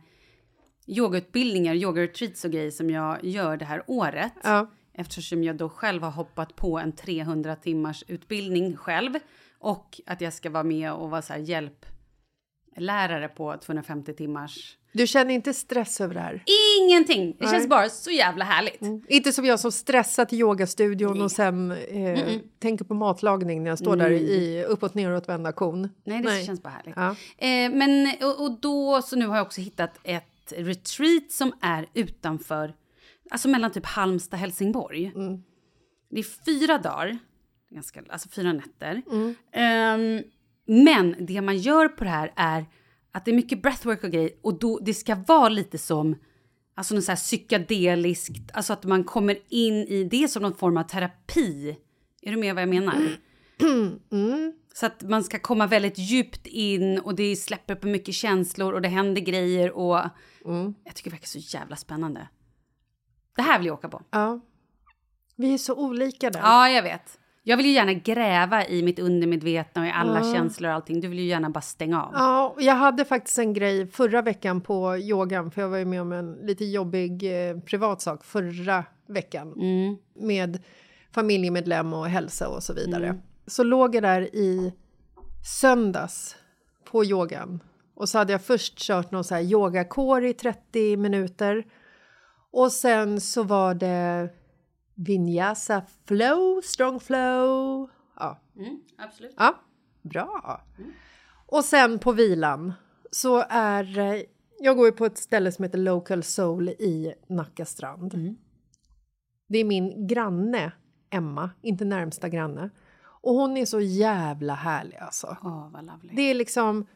S2: yogautbildningar, yogaretreats och grejer som jag gör det här året.
S3: Ja.
S2: Eftersom jag då själv har hoppat på en 300 timmars utbildning själv. Och att jag ska vara med och vara så hjälplärare på 250 timmars.
S3: Du känner inte stress över det här?
S2: Ingenting! Det
S3: Nej.
S2: känns bara så jävla härligt.
S3: Inte som jag som stressar till yogastudion och sen eh, tänker på matlagning när jag står där i uppåt neråt vända kon.
S2: Nej, det känns bara härligt.
S3: Ja.
S2: Eh, men och, och då, så nu har jag också hittat ett retreat som är utanför, alltså mellan typ Halmstad och Helsingborg. Det är fyra dagar, ganska, alltså fyra nätter. Ehm, men det man gör på det här är att det är mycket breathwork och grejer och då, det ska vara lite som Alltså något så här psykedeliskt, alltså att man kommer in i det som någon form av terapi. Är du med vad jag menar? Så att man ska komma väldigt djupt in och det släpper på mycket känslor och det händer grejer och jag tycker det verkar så jävla spännande. Det här vill jag åka på.
S3: Ja. Vi är så olika där.
S2: Ja, jag vet. Jag vill ju gärna gräva i mitt undermedvetna och i alla känslor och allting. Du vill ju gärna bara stänga av.
S3: Ja, jag hade faktiskt en grej förra veckan på yogan, för jag var ju med om en lite jobbig eh, privat sak förra veckan
S2: Mm.
S3: med familjemedlem och hälsa och så vidare. Så låg jag där i söndags på yogan och så hade jag först kört någon så här yogakår i 30 minuter och sen så var det vinyasa flow, strong flow. Ja,
S2: Absolut.
S3: Ja, bra. Och sen på vilan så är... eh, Jag går ju på ett ställe som heter Local Soul i Nacka strand. Det är min granne, Emma, inte närmsta granne. Och hon är så jävla härlig alltså.
S2: Lovely.
S3: Det är liksom...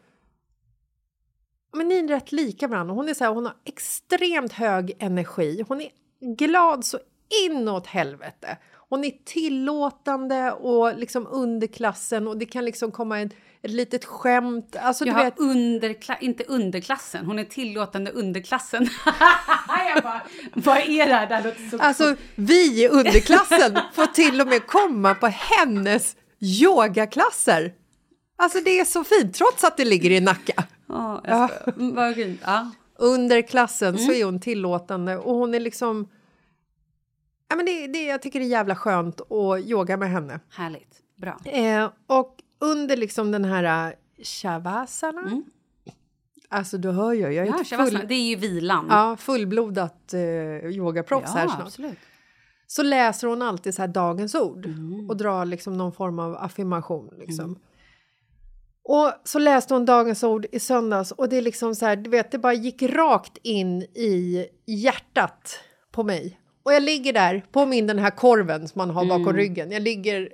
S3: Men ni är rätt lika varandra. Hon är så här, hon har extremt hög energi. Hon är glad så inåt helvete. Hon är tillåtande och liksom underklassen och det kan liksom komma ett, ett litet skämt. Alltså,
S2: Jag
S3: du vet,
S2: underkla- inte underklassen, hon är tillåtande underklassen. [LAUGHS] jag bara, vad är det här? Det här låter så
S3: alltså vi i underklassen får till och med komma på hennes yogaklasser. Alltså det är så fint, trots att det ligger i Nacka.
S2: Ja, jag skojar. Mm, Vad. Ja.
S3: under klassen så är hon tillåtande och hon är liksom... Ja, men det, det, jag tycker det är jävla skönt att yoga med henne.
S2: Härligt. Bra.
S3: Eh, och under liksom den här uh, shavasana... Alltså du hör ju, jag är
S2: Ja, shavasana,
S3: full,
S2: det är ju vilan.
S3: ja, fullblodat eh, yogaproffs här snart.
S2: absolut.
S3: Så läser hon alltid så här dagens ord
S2: Mm.
S3: och drar liksom någon form av affirmation. Liksom. Och så läste hon dagens ord i söndags och det är liksom så här, du vet, det bara gick rakt in i hjärtat på mig. Och jag ligger där på min den här korven som man har bakom
S2: Mm.
S3: ryggen. Jag ligger...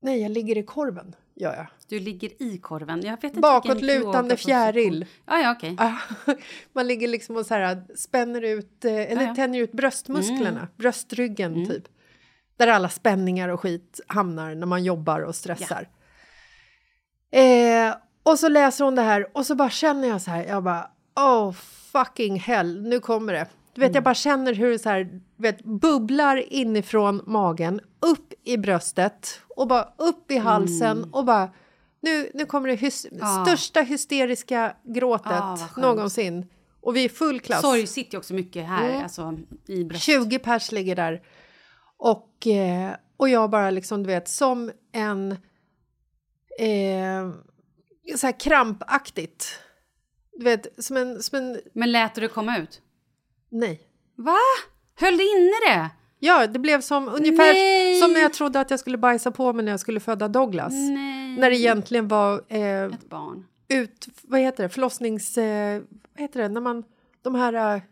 S3: Nej, jag ligger i korven, gör jag.
S2: Du ligger i korven. Jag vet inte
S3: Bakåtlutande fjäril.
S2: Ja, ja, okej.
S3: Ah, [LAUGHS] Man ligger liksom och så här, spänner ut, eh, eller
S2: Ja, ja.
S3: tänjer ut bröstmusklerna, bröstryggen typ. Där alla spänningar och skit hamnar när man jobbar och stressar. Eh, och så läser hon det här och så bara känner jag så här, jag bara oh fucking hell, nu kommer det. Du vet, jag bara känner hur det så här, du vet, bubblar inifrån magen, upp i bröstet och bara upp i halsen och bara nu, nu kommer det hys-
S2: Ah.
S3: största hysteriska gråtet
S2: Ah,
S3: någonsin. Och vi är full klass.
S2: Sorg sitter ju också mycket här,
S3: Mm.
S2: alltså i bröstet.
S3: 20 pers ligger där. Och, eh, och jag bara liksom, du vet, som en... Eh, så här krampaktigt. Du vet, som en... Som en
S2: Men lät du det komma ut?
S3: Nej.
S2: Va? Höll du inne det?
S3: Ja, det blev som ungefär
S2: Nej!
S3: som när jag trodde att jag skulle bajsa på mig när jag skulle föda Douglas.
S2: Nej.
S3: När det egentligen var eh,
S2: Ett barn.
S3: ut... Vad heter det? Förlossnings... Eh, vad heter det? När man... De här eh,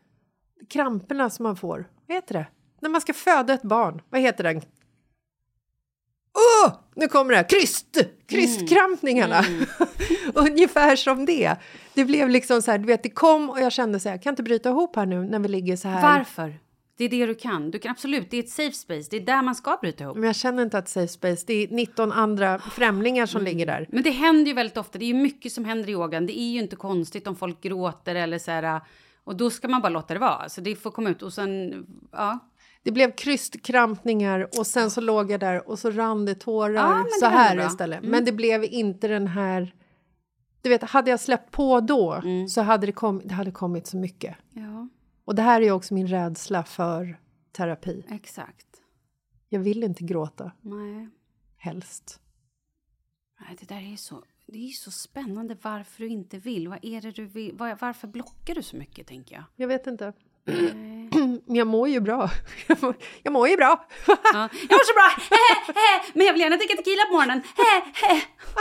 S3: kramperna som man får. Vad heter det? när man ska föda ett barn, vad heter den? Åh, nu kommer det här! Kryst! Krystkrampningarna! [LAUGHS] Ungefär som det. Det blev liksom så här, du vet, det kom och jag kände så här, jag kan inte bryta ihop här nu när vi ligger så här.
S2: Varför? Det är det du kan. Du kan absolut, det är ett safe space. Det är där man ska bryta ihop.
S3: Men jag känner inte att safe space, det är 19 andra främlingar som ligger där.
S2: Men det händer ju väldigt ofta. Det är ju mycket som händer i yogan. Det är ju inte konstigt om folk gråter eller så här. Och då ska man bara låta det vara. Så det får komma ut och sen, ja.
S3: Det blev krystkrampningar och sen så låg jag där och så rann det tårar
S2: men
S3: så
S2: det
S3: här istället.
S2: Mm.
S3: Men det blev inte den här... Du vet, hade jag släppt på då
S2: Mm.
S3: så hade det, kom, det hade kommit så mycket.
S2: Ja,
S3: Och det här är ju också min rädsla för terapi.
S2: exakt.
S3: Jag vill inte gråta,
S2: Nej.
S3: helst.
S2: Nej, det där är ju så, det är så spännande varför du inte vill. Vad är det du vill? Var, varför blockar du så mycket, tänker jag?
S3: Jag vet inte. Men [CLEARS THROAT] jag mår ju bra. [LAUGHS] Jag mår, jag mår ju bra.
S2: Ja, jag mår så bra! Men jag vill gärna dricka tequila på morgonen.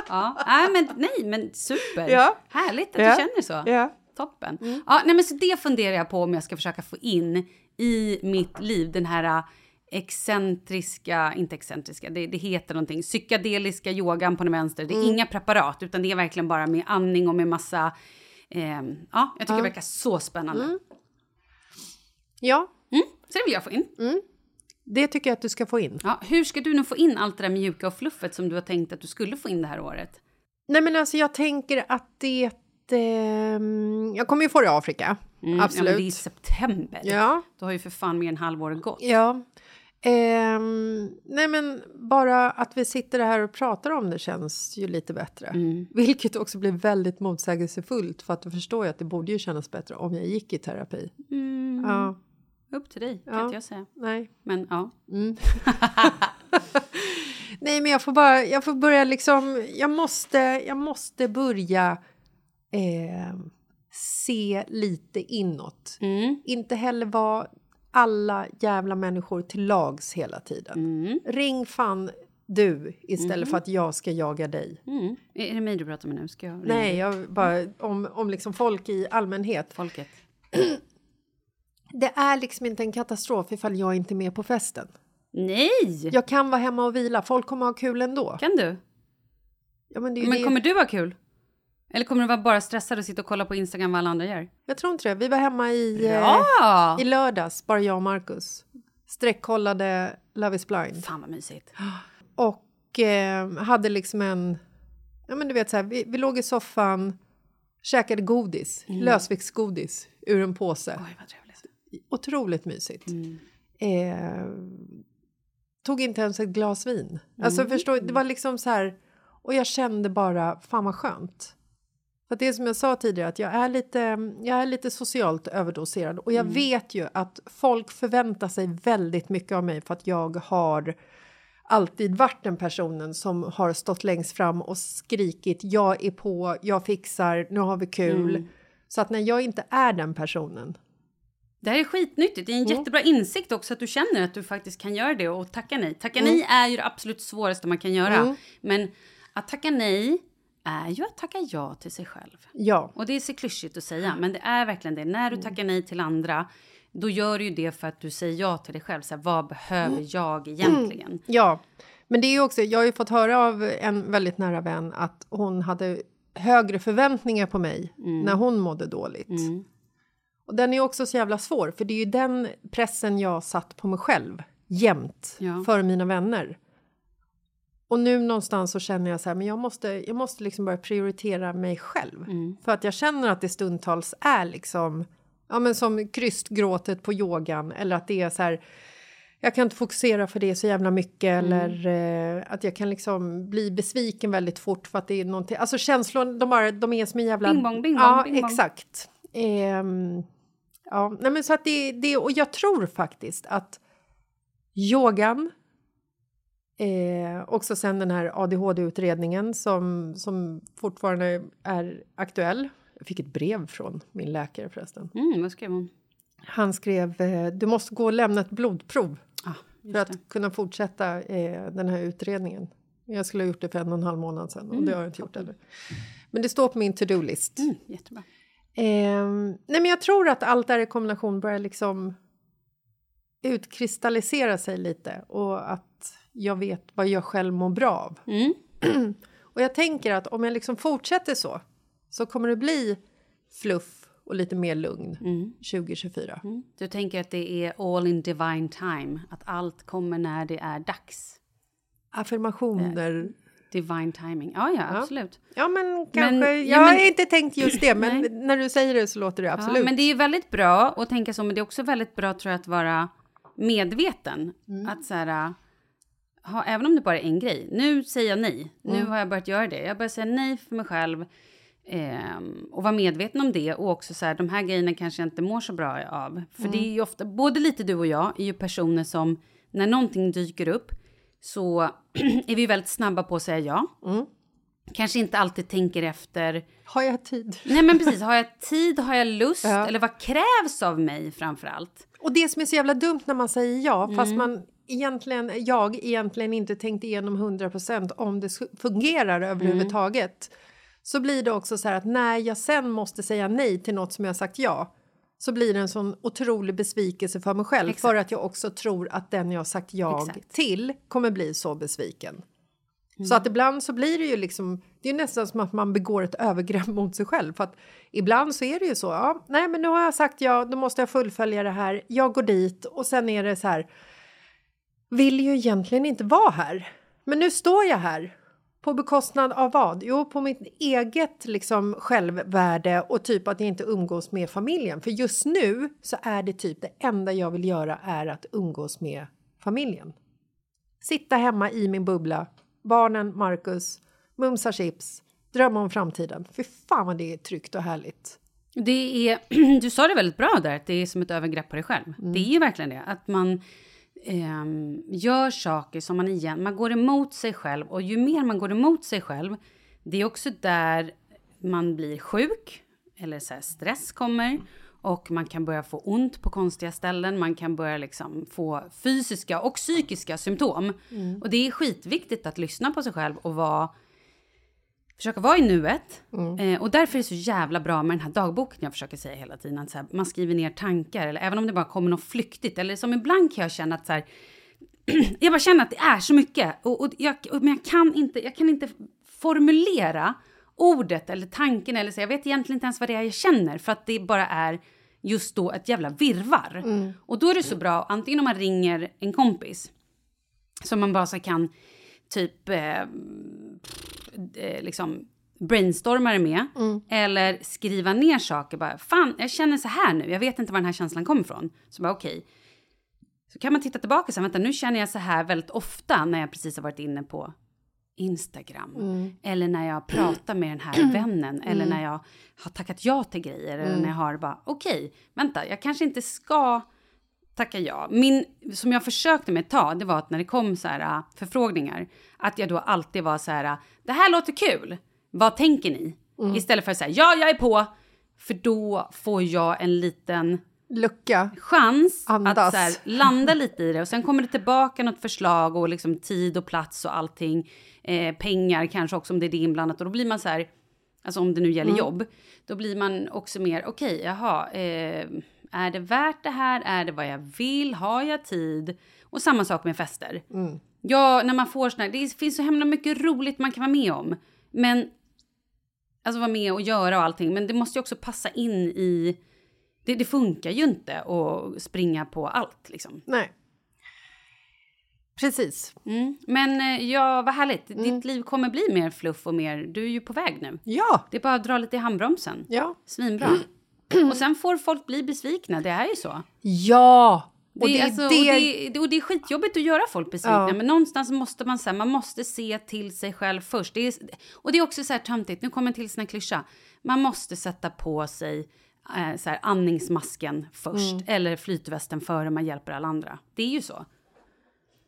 S2: Ja, nej, men, nej, men super!
S3: Ja.
S2: Härligt att
S3: Ja.
S2: du känner så.
S3: Ja.
S2: Toppen. Ja, nej, men så det funderar jag på om jag ska försöka få in i mitt liv. Den här äh, excentriska, inte excentriska, det, det heter någonting, psykedeliska yogan på den vänster. Det är inga preparat, utan det är verkligen bara med andning och med massa... ehm, ja, jag tycker det verkar så spännande.
S3: Ja,
S2: Mm, så det vill jag få in.
S3: det tycker jag att du ska få in.
S2: Ja, hur ska du nu få in allt det där mjuka och fluffet som du har tänkt att du skulle få in det här året?
S3: Nej men alltså jag tänker att det... ehm, jag kommer ju få det i Afrika.
S2: Mm, Ja,
S3: Absolut.
S2: men det är i september.
S3: Ja.
S2: Då har ju för fan mer än halvåret gått.
S3: Ja. Ehm, nej men bara att vi sitter här och pratar om det känns ju lite bättre.
S2: Mm.
S3: Vilket också blir väldigt motsägelsefullt för att du förstår ju att det borde ju kännas bättre om jag gick i terapi.
S2: Mm.
S3: Ja,
S2: Upp till dig, kan
S3: Ja.
S2: inte jag säga.
S3: nej.
S2: Men ja. [LAUGHS]
S3: Nej men jag får bara, jag får börja liksom, jag måste, jag måste börja eh, se lite inåt.
S2: Mm.
S3: Inte heller vara alla jävla människor till lags hela tiden.
S2: Mm.
S3: Ring fan du istället för att jag ska jaga dig.
S2: Mm. Är det mig du pratar med nu? Ska jag
S3: Nej, jag bara om, om liksom folk i allmänhet.
S2: folket? [CLEARS THROAT]
S3: Det är liksom inte en katastrof ifall jag inte är med på festen.
S2: Nej!
S3: Jag kan vara hemma och vila, folk kommer ha kul ändå.
S2: Kan du?
S3: Ja, men
S2: Men
S3: det.
S2: kommer du ha kul? Eller kommer du vara bara stressad och sitta och kolla på Instagram vad alla andra gör?
S3: Jag tror inte det. Vi var hemma i, eh, i lördags, bara jag och Marcus. Sträckkollade Love is blind.
S2: Fan vad mysigt.
S3: Och eh, hade liksom en... Ja, men du vet så här, vi, vi låg i soffan, käkade godis, lösviktsgodis ur en påse.
S2: Oj.
S3: Otroligt mysigt. Eh, tog inte ens ett glas vin. Alltså förstår, det var liksom så här... Och jag kände bara, fan vad skönt. För det är som jag sa tidigare, att jag är lite, jag är lite socialt överdoserad. Och jag vet ju att folk förväntar sig väldigt mycket av mig för att jag har alltid varit den personen som har stått längst fram och skrikit jag är på, jag fixar, nu har vi kul. Så att när jag inte är den personen
S2: Det här är skitnyttigt. Det är en jättebra insikt också att du känner att du faktiskt kan göra det och tacka nej. Tacka nej är ju det absolut svåraste man kan göra. Men att tacka nej är ju att tacka ja till sig själv.
S3: Ja,
S2: Och det är så klyschigt att säga, men det är verkligen det. När du tackar nej till andra, då gör du ju det för att du säger ja till dig själv. Så här, vad behöver jag egentligen?
S3: ja. Men det är ju också, jag har ju fått höra av en väldigt nära vän att hon hade högre förväntningar på mig när hon mådde dåligt. Och den är också så jävla svår, för det är ju den pressen jag satt på mig själv jämt
S2: Ja.
S3: för mina vänner. Och nu någonstans så känner jag så här, men jag måste, jag måste liksom börja prioritera mig själv. För att jag känner att det stundtals är liksom, ja men som krystgråtet på yogan eller att det är så här, jag kan inte fokusera för det så jävla mycket eller eh, att jag kan liksom bli besviken väldigt fort för att det är någonting, alltså känslor, de, bara, de är som en jävla...
S2: Bing bong, bing bong,
S3: Ja,
S2: bing bong.
S3: exakt. Ehm, ja, nej men så att det, det, och jag tror faktiskt att yogan Eh, också sen den här ADHD-utredningen som, som fortfarande är aktuell. Jag fick ett brev från min läkare förresten.
S2: Mm, vad skrev hon?
S3: Han skrev eh, du måste gå och lämna ett blodprov
S2: Ah,
S3: för att
S2: det.
S3: kunna fortsätta eh, den här utredningen. Jag skulle ha gjort det för en och en halv månad sedan och det har jag inte gjort ännu. Men det står på min to-do-list.
S2: Mm, jättebra.
S3: Eh, nej men jag tror att allt där i kombination börjar liksom utkristallisera sig lite och att jag vet vad jag själv mår bra av.
S2: Mm. [CLEARS THROAT]
S3: och jag tänker att om jag liksom fortsätter så så kommer det bli fluff och lite mer lugn 2024.
S2: Mm. Du tänker att det är all in divine time, att allt kommer när det är dags.
S3: Affirmationer.
S2: Divine timing. Ja, ja, absolut.
S3: Ja, men kanske.
S2: Men- ja,
S3: jag har
S2: men-
S3: inte tänkt just det, men
S2: Nej.
S3: när du säger det så låter det absolut.
S2: Ja, men det är ju väldigt bra att tänka så, men det är också väldigt bra tror jag att vara medveten.
S3: Mm.
S2: Att så här, ha, även om det bara är en grej. Nu säger jag nej. Nu
S3: Mm.
S2: har jag börjat göra det. Jag börjar säga nej för mig själv. ehm, och vara medveten om det. Och också så här, de här grejerna kanske jag inte mår så bra av. För det är
S3: Mm.
S2: ju ofta, både lite du och jag är ju personer som, när någonting dyker upp, så [CLEARS THROAT] är vi väldigt snabba på att säga ja.
S3: Mm.
S2: Kanske inte alltid tänker efter.
S3: Har jag tid?
S2: Nej men precis, har jag tid, har jag lust? [LAUGHS]
S3: Ja.
S2: Eller vad krävs av mig framför allt?
S3: Och det som är så jävla dumt när man säger ja,
S2: Mm.
S3: fast man egentligen, jag egentligen inte tänkt igenom 100% om det fungerar
S2: Mm.
S3: överhuvudtaget. Så blir det också så här att när jag sen måste säga nej till något som jag sagt ja så blir det en sån otrolig besvikelse för mig själv
S2: Exakt.
S3: för att jag också tror att den jag sagt ja
S2: Exakt.
S3: till kommer bli så besviken.
S2: Mm.
S3: Så att ibland så blir det ju liksom, det är nästan som att man begår ett övergrepp [LAUGHS] mot sig själv. För att ibland så är det ju så, ja, nej men nu har jag sagt ja, då måste jag fullfölja det här, jag går dit och sen är det så här, vill ju egentligen inte vara här. Men nu står jag här. På bekostnad av vad? Jo, på mitt eget liksom, självvärde och typ att jag inte umgås med familjen. För just nu så är det typ det enda jag vill göra är att umgås med familjen. Sitta hemma i min bubbla, barnen, Marcus, mumsa chips, drömma om framtiden. Fy fan vad det är tryggt och härligt.
S2: Det är, [CLEARS THROAT] du sa det väldigt bra där, att det är som ett övergrepp på dig själv. Det är ju verkligen det, att man ehm, gör saker som man igen, man går emot sig själv. Och ju mer man går emot sig själv, det är också där man blir sjuk, eller så stress kommer. Och man kan börja få ont på konstiga ställen, man kan börja liksom få fysiska och psykiska symptom. Och det är skitviktigt att lyssna på sig själv och vara försöka vara i nuet. Eh, och därför är det så jävla bra med den här dagboken jag försöker säga hela tiden. Att så här, man skriver ner tankar, eller även om det bara kommer något flyktigt. Eller som ibland kan jag känna att så här, [CLEARS THROAT] jag bara känner att det är så mycket. Och, och jag, och, men jag kan, inte, jag kan inte formulera ordet eller tanken. Eller så, jag vet egentligen inte ens vad det är jag känner. För att det bara är just då ett jävla virvar. Och då är det så bra, antingen om man ringer en kompis. Som man bara så kan typ eh, eh, liksom brainstorma det med. Eller skriva ner saker. Bara, Fan, jag känner så här nu. Jag vet inte var den här känslan kommer ifrån. Så bara okej. Så kan man titta tillbaka och säga, vänta nu känner jag så här väldigt ofta när jag precis har varit inne på Instagram. Eller när jag pratar med den här [CLEARS THROAT] vännen. Eller när jag har tackat ja till grejer. Eller när jag har bara, okej, vänta, jag kanske inte ska tacka ja. Min, som jag försökte med ett tag, det var att när det kom så här äh, förfrågningar, att jag då alltid var så här, äh, det här låter kul, vad tänker ni? Istället för att säga, ja, jag är på, för då får jag en liten
S3: Lucka.
S2: chans
S3: Andas.
S2: att så här, landa lite i det och sen kommer det tillbaka något förslag och liksom tid och plats och allting. Eh, pengar kanske också om det är det inblandat och då blir man så här, alltså om det nu gäller jobb, då blir man också mer okej, jaha, eh, är det värt det här? Är det vad jag vill? Har jag tid? Och samma sak med fester. Ja, när man får såna här, det finns så himla mycket roligt man kan vara med om, men alltså vara med och göra och allting, men det måste ju också passa in i det, det funkar ju inte att springa på allt liksom.
S3: Nej. Precis.
S2: Mm. Men eh, ja, vad härligt. Ditt liv kommer bli mer fluff och mer... Du är ju på väg nu.
S3: Ja.
S2: Det är bara att dra lite i handbromsen.
S3: Ja.
S2: Svinbra. [CLEARS THROAT] Och sen får folk bli besvikna. Det är ju så.
S3: Ja!
S2: Det, är, alltså, och det, det, och det är skitjobbigt att göra folk besvikna.
S3: Ja.
S2: Men någonstans måste man, så här, man måste se till sig själv först. Det är, och det är också så här töntigt. Nu kommer en till sån här klyscha. Man måste sätta på sig eh, så här, andningsmasken först. Eller flytvästen före man hjälper alla andra. Det är ju så.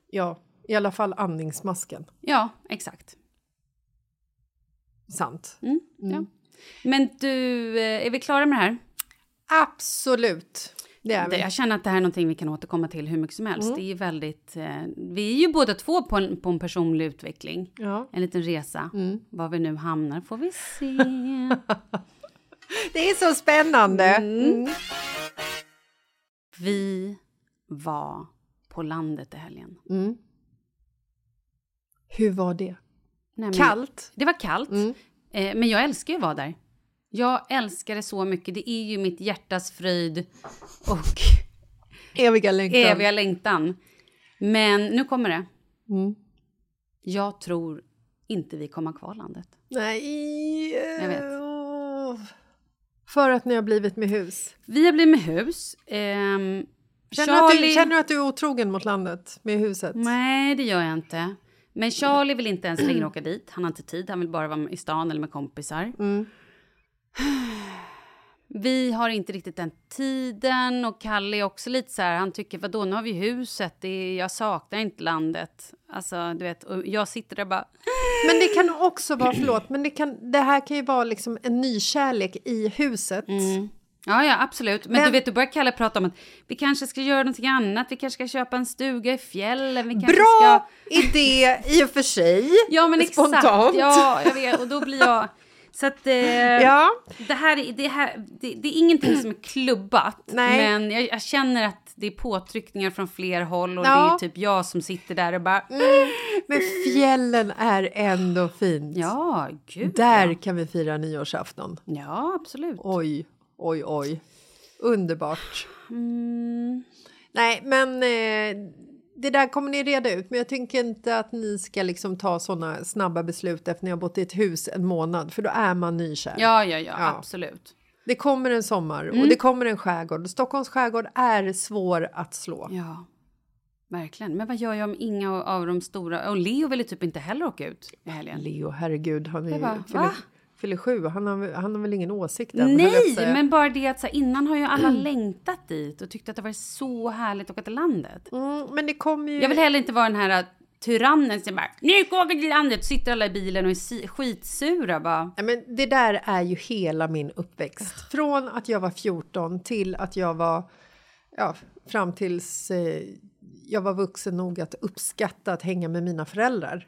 S3: Ja, i alla fall andningsmasken.
S2: Ja, exakt.
S3: Sant.
S2: Mm, Ja. Men du, eh, är vi klara med det här?
S3: Absolut. Det är vi.
S2: jag känner att det här är någonting vi kan återkomma till hur mycket som helst. Det är väldigt... Eh, vi är ju båda två på en, på en personlig utveckling.
S3: Ja.
S2: En liten resa. Var vi nu hamnar får vi se. [LAUGHS]
S3: Det är så spännande.
S2: Mm. Vi var på landet i helgen.
S3: Mm. Hur var det?
S2: Nej, men-
S3: Kallt?
S2: Det var kallt,
S3: Mm.
S2: eh, men jag älskar ju att vara där. Jag älskar det så mycket. Det är ju mitt hjärtas fröjd och
S3: Eviga längtan.
S2: eviga längtan. Men nu kommer det.
S3: Mm.
S2: Jag tror inte vi kommer ha kvar landet.
S3: Nej.
S2: Jag vet.
S3: För att ni har blivit med hus.
S2: Vi har blivit med hus. Ehm,
S3: Känner, du att du,
S2: Charlie-
S3: känner du att du är otrogen mot landet med huset?
S2: Nej, det gör jag inte. Men Charlie vill inte ens längre åka dit. Han har inte tid. Han vill bara vara i stan eller med kompisar.
S3: Mm.
S2: Vi har inte riktigt den tiden och Kalle är också lite så här, han tycker vadå, nu har vi huset, är, jag saknar inte landet. Alltså, du vet, och jag sitter där bara,
S3: Men det kan också vara, förlåt, men det, kan, det här kan ju vara liksom en ny kärlek i huset.
S2: Mm. ja ja absolut. Men,
S3: Men-
S2: du vet, då börjar Kalle prata om att vi kanske ska göra någonting annat, vi kanske ska köpa en stuga i fjällen, vi kanske
S3: Bra
S2: ska...
S3: idé i och för sig.
S2: Ja men exakt,
S3: Spontant.
S2: ja jag vet, och då blir jag... Så att eh,
S3: Ja.
S2: det här, är- det, här det, det är ingenting som är klubbat. [CLEARS THROAT]
S3: Nej.
S2: Men jag, jag känner att det är påtryckningar från fler håll och
S3: Ja.
S2: det är typ jag som sitter där och bara...
S3: Men fjällen är ändå fint.
S2: Ja, gud
S3: Där
S2: ja.
S3: kan vi fira nyårsafton.
S2: Ja, absolut.
S3: Oj, oj, oj. Underbart.
S2: Mm.
S3: Nej, men eh, det där kommer ni reda ut. Men jag tänker inte att ni ska liksom ta såna snabba beslut efter ni har bott i ett hus en månad. För då är man nykär.
S2: Ja, ja, ja,
S3: Ja.
S2: absolut.
S3: Det kommer en sommar
S2: Mm.
S3: och det kommer en skärgård. Stockholms skärgård är svår att slå.
S2: Ja, verkligen. Men vad gör jag om inga av de stora... Och Leo ville typ inte heller åka ut i helgen.
S3: Leo, herregud, han är ju
S2: bara,
S3: fyller, sju. Han har, han har väl ingen åsikt än?
S2: Nej, men bara det att så här, innan har ju alla längtat dit och tyckt att det var så härligt att åka till landet.
S3: Mm, men det kommer ju...
S2: Jag vill heller inte vara den här äh, tyrannen som bara nu jag åka till landet, sitter alla i bilen och är skitsura bara.
S3: Nej, men det där är ju hela min uppväxt. Från att jag var 14 till att jag var... Ja, fram tills eh, jag var vuxen nog att uppskatta att hänga med mina föräldrar.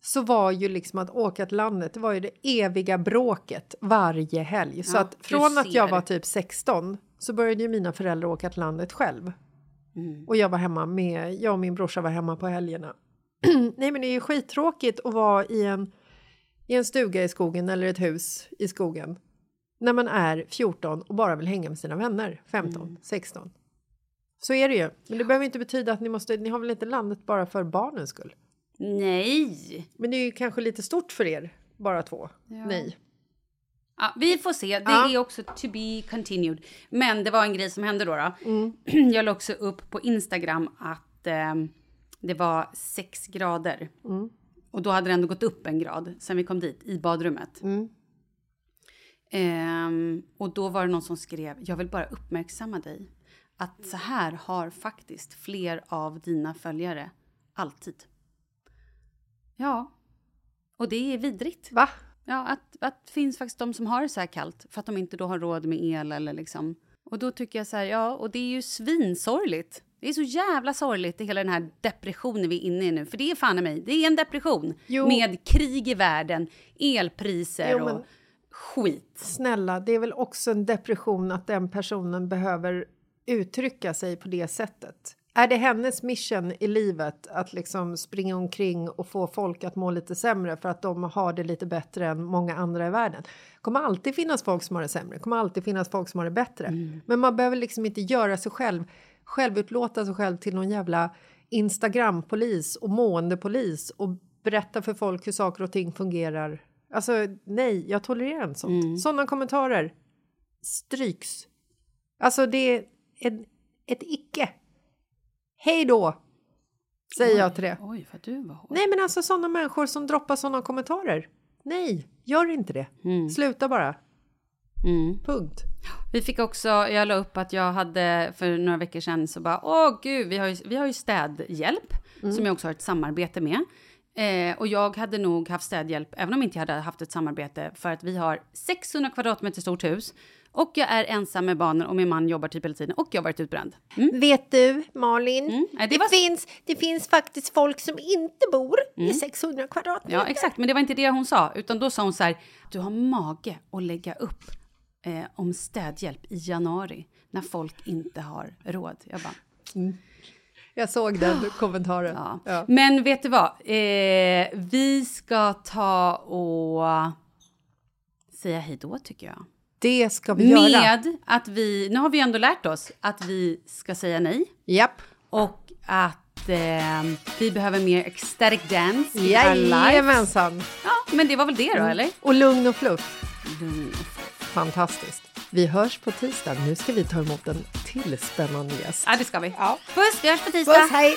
S3: Så var ju liksom att åka till landet, det var ju det eviga bråket varje helg. Så
S2: Ja,
S3: att från att jag var typ 16 så började ju mina föräldrar åka till landet själv. Och jag var hemma med, jag och min brorsa var hemma på helgerna. [CLEARS THROAT] Nej men det är ju skittråkigt att vara i en, i en stuga i skogen eller ett hus i skogen. När man är 14 och bara vill hänga med sina vänner, 15, 16. Så är det ju. Men det behöver inte betyda att ni måste, ni har väl inte landet bara för barnens skull?
S2: Nej.
S3: Men det är ju kanske lite stort för er, bara två. Nej.
S2: Ja, vi får se. Det
S3: Ja.
S2: är också to be continued. Men det var en grej som hände då. då.
S3: Mm. [CLEARS THROAT]
S2: Jag la också upp på Instagram att eh, det var sex grader.
S3: Mm.
S2: Och då hade det ändå gått upp en grad sen vi kom dit i badrummet.
S3: Mm.
S2: Ehm, och då var det någon som skrev, jag vill bara uppmärksamma dig att så här har faktiskt fler av dina följare alltid. Ja, och det är vidrigt.
S3: Va?
S2: Ja, att, att det finns faktiskt de som har det så här kallt för att de inte då har råd med el eller liksom. Och då tycker jag så här, ja, och det är ju svinsorgligt. Det är så jävla sorgligt i hela den här depressionen vi är inne i nu. För det är fan i mig, det är en depression.
S3: Jo.
S2: Med krig i världen, elpriser
S3: Jo,
S2: och skit.
S3: Snälla, det är väl också en depression att den personen behöver uttrycka sig på det sättet. Är det hennes mission i livet att liksom springa omkring och få folk att må lite sämre för att de har det lite bättre än många andra i världen? Kommer alltid finnas folk som har det sämre, kommer alltid finnas folk som har det bättre. Men man behöver liksom inte göra sig själv, självutlåta sig själv till någon jävla Instagrampolis och måendepolis och berätta för folk hur saker och ting fungerar. Alltså nej, jag tolererar inte sånt. Sådana kommentarer stryks. Alltså det är ett, ett icke. Hej då! Säger jag till det.
S2: Oj, vad du var hård.
S3: Nej men alltså sådana människor som droppar sådana kommentarer. Nej, gör inte det. Sluta bara.
S2: Mm.
S3: Punkt.
S2: Vi fick också, jag la upp att jag hade för några veckor sedan så bara, åh gud, vi har ju, vi har ju städhjälp som jag också har ett samarbete med. Eh, och jag hade nog haft städhjälp, även om inte jag hade haft ett samarbete, för att vi har 600 kvadratmeter stort hus. Och jag är ensam med barnen och min man jobbar typ hela tiden och jag har varit utbränd. Mm.
S3: Vet du, Malin?
S2: Nej, det
S3: det,
S2: var-
S3: finns, det finns faktiskt folk som inte bor i 600 kvadratmeter.
S2: Ja, exakt, men det var inte det hon sa, utan då sa hon så här, du har mage att lägga upp eh, om städhjälp i januari när folk inte har råd. Jag bara,
S3: Jag såg den [GASPS] kommentaren.
S2: Ja.
S3: Ja.
S2: Men vet du vad? Eh, vi ska ta och säga hej då, tycker jag.
S3: Det ska vi göra.
S2: Med att vi... Nu har vi ändå lärt oss att vi ska säga nej.
S3: Japp.
S2: Och att eh, vi behöver mer ecstatic dance i our lives.
S3: Jajamensan.
S2: Ja, men det var väl det då, eller?
S3: Och lugn och fluff.
S2: Lugn och fluff.
S3: Fantastiskt. Vi hörs på tisdag. Nu ska vi ta emot en till spännande gäst.
S2: Ja, det ska vi.
S3: Ja.
S2: Puss, vi hörs på tisdag.
S3: Puss, hej!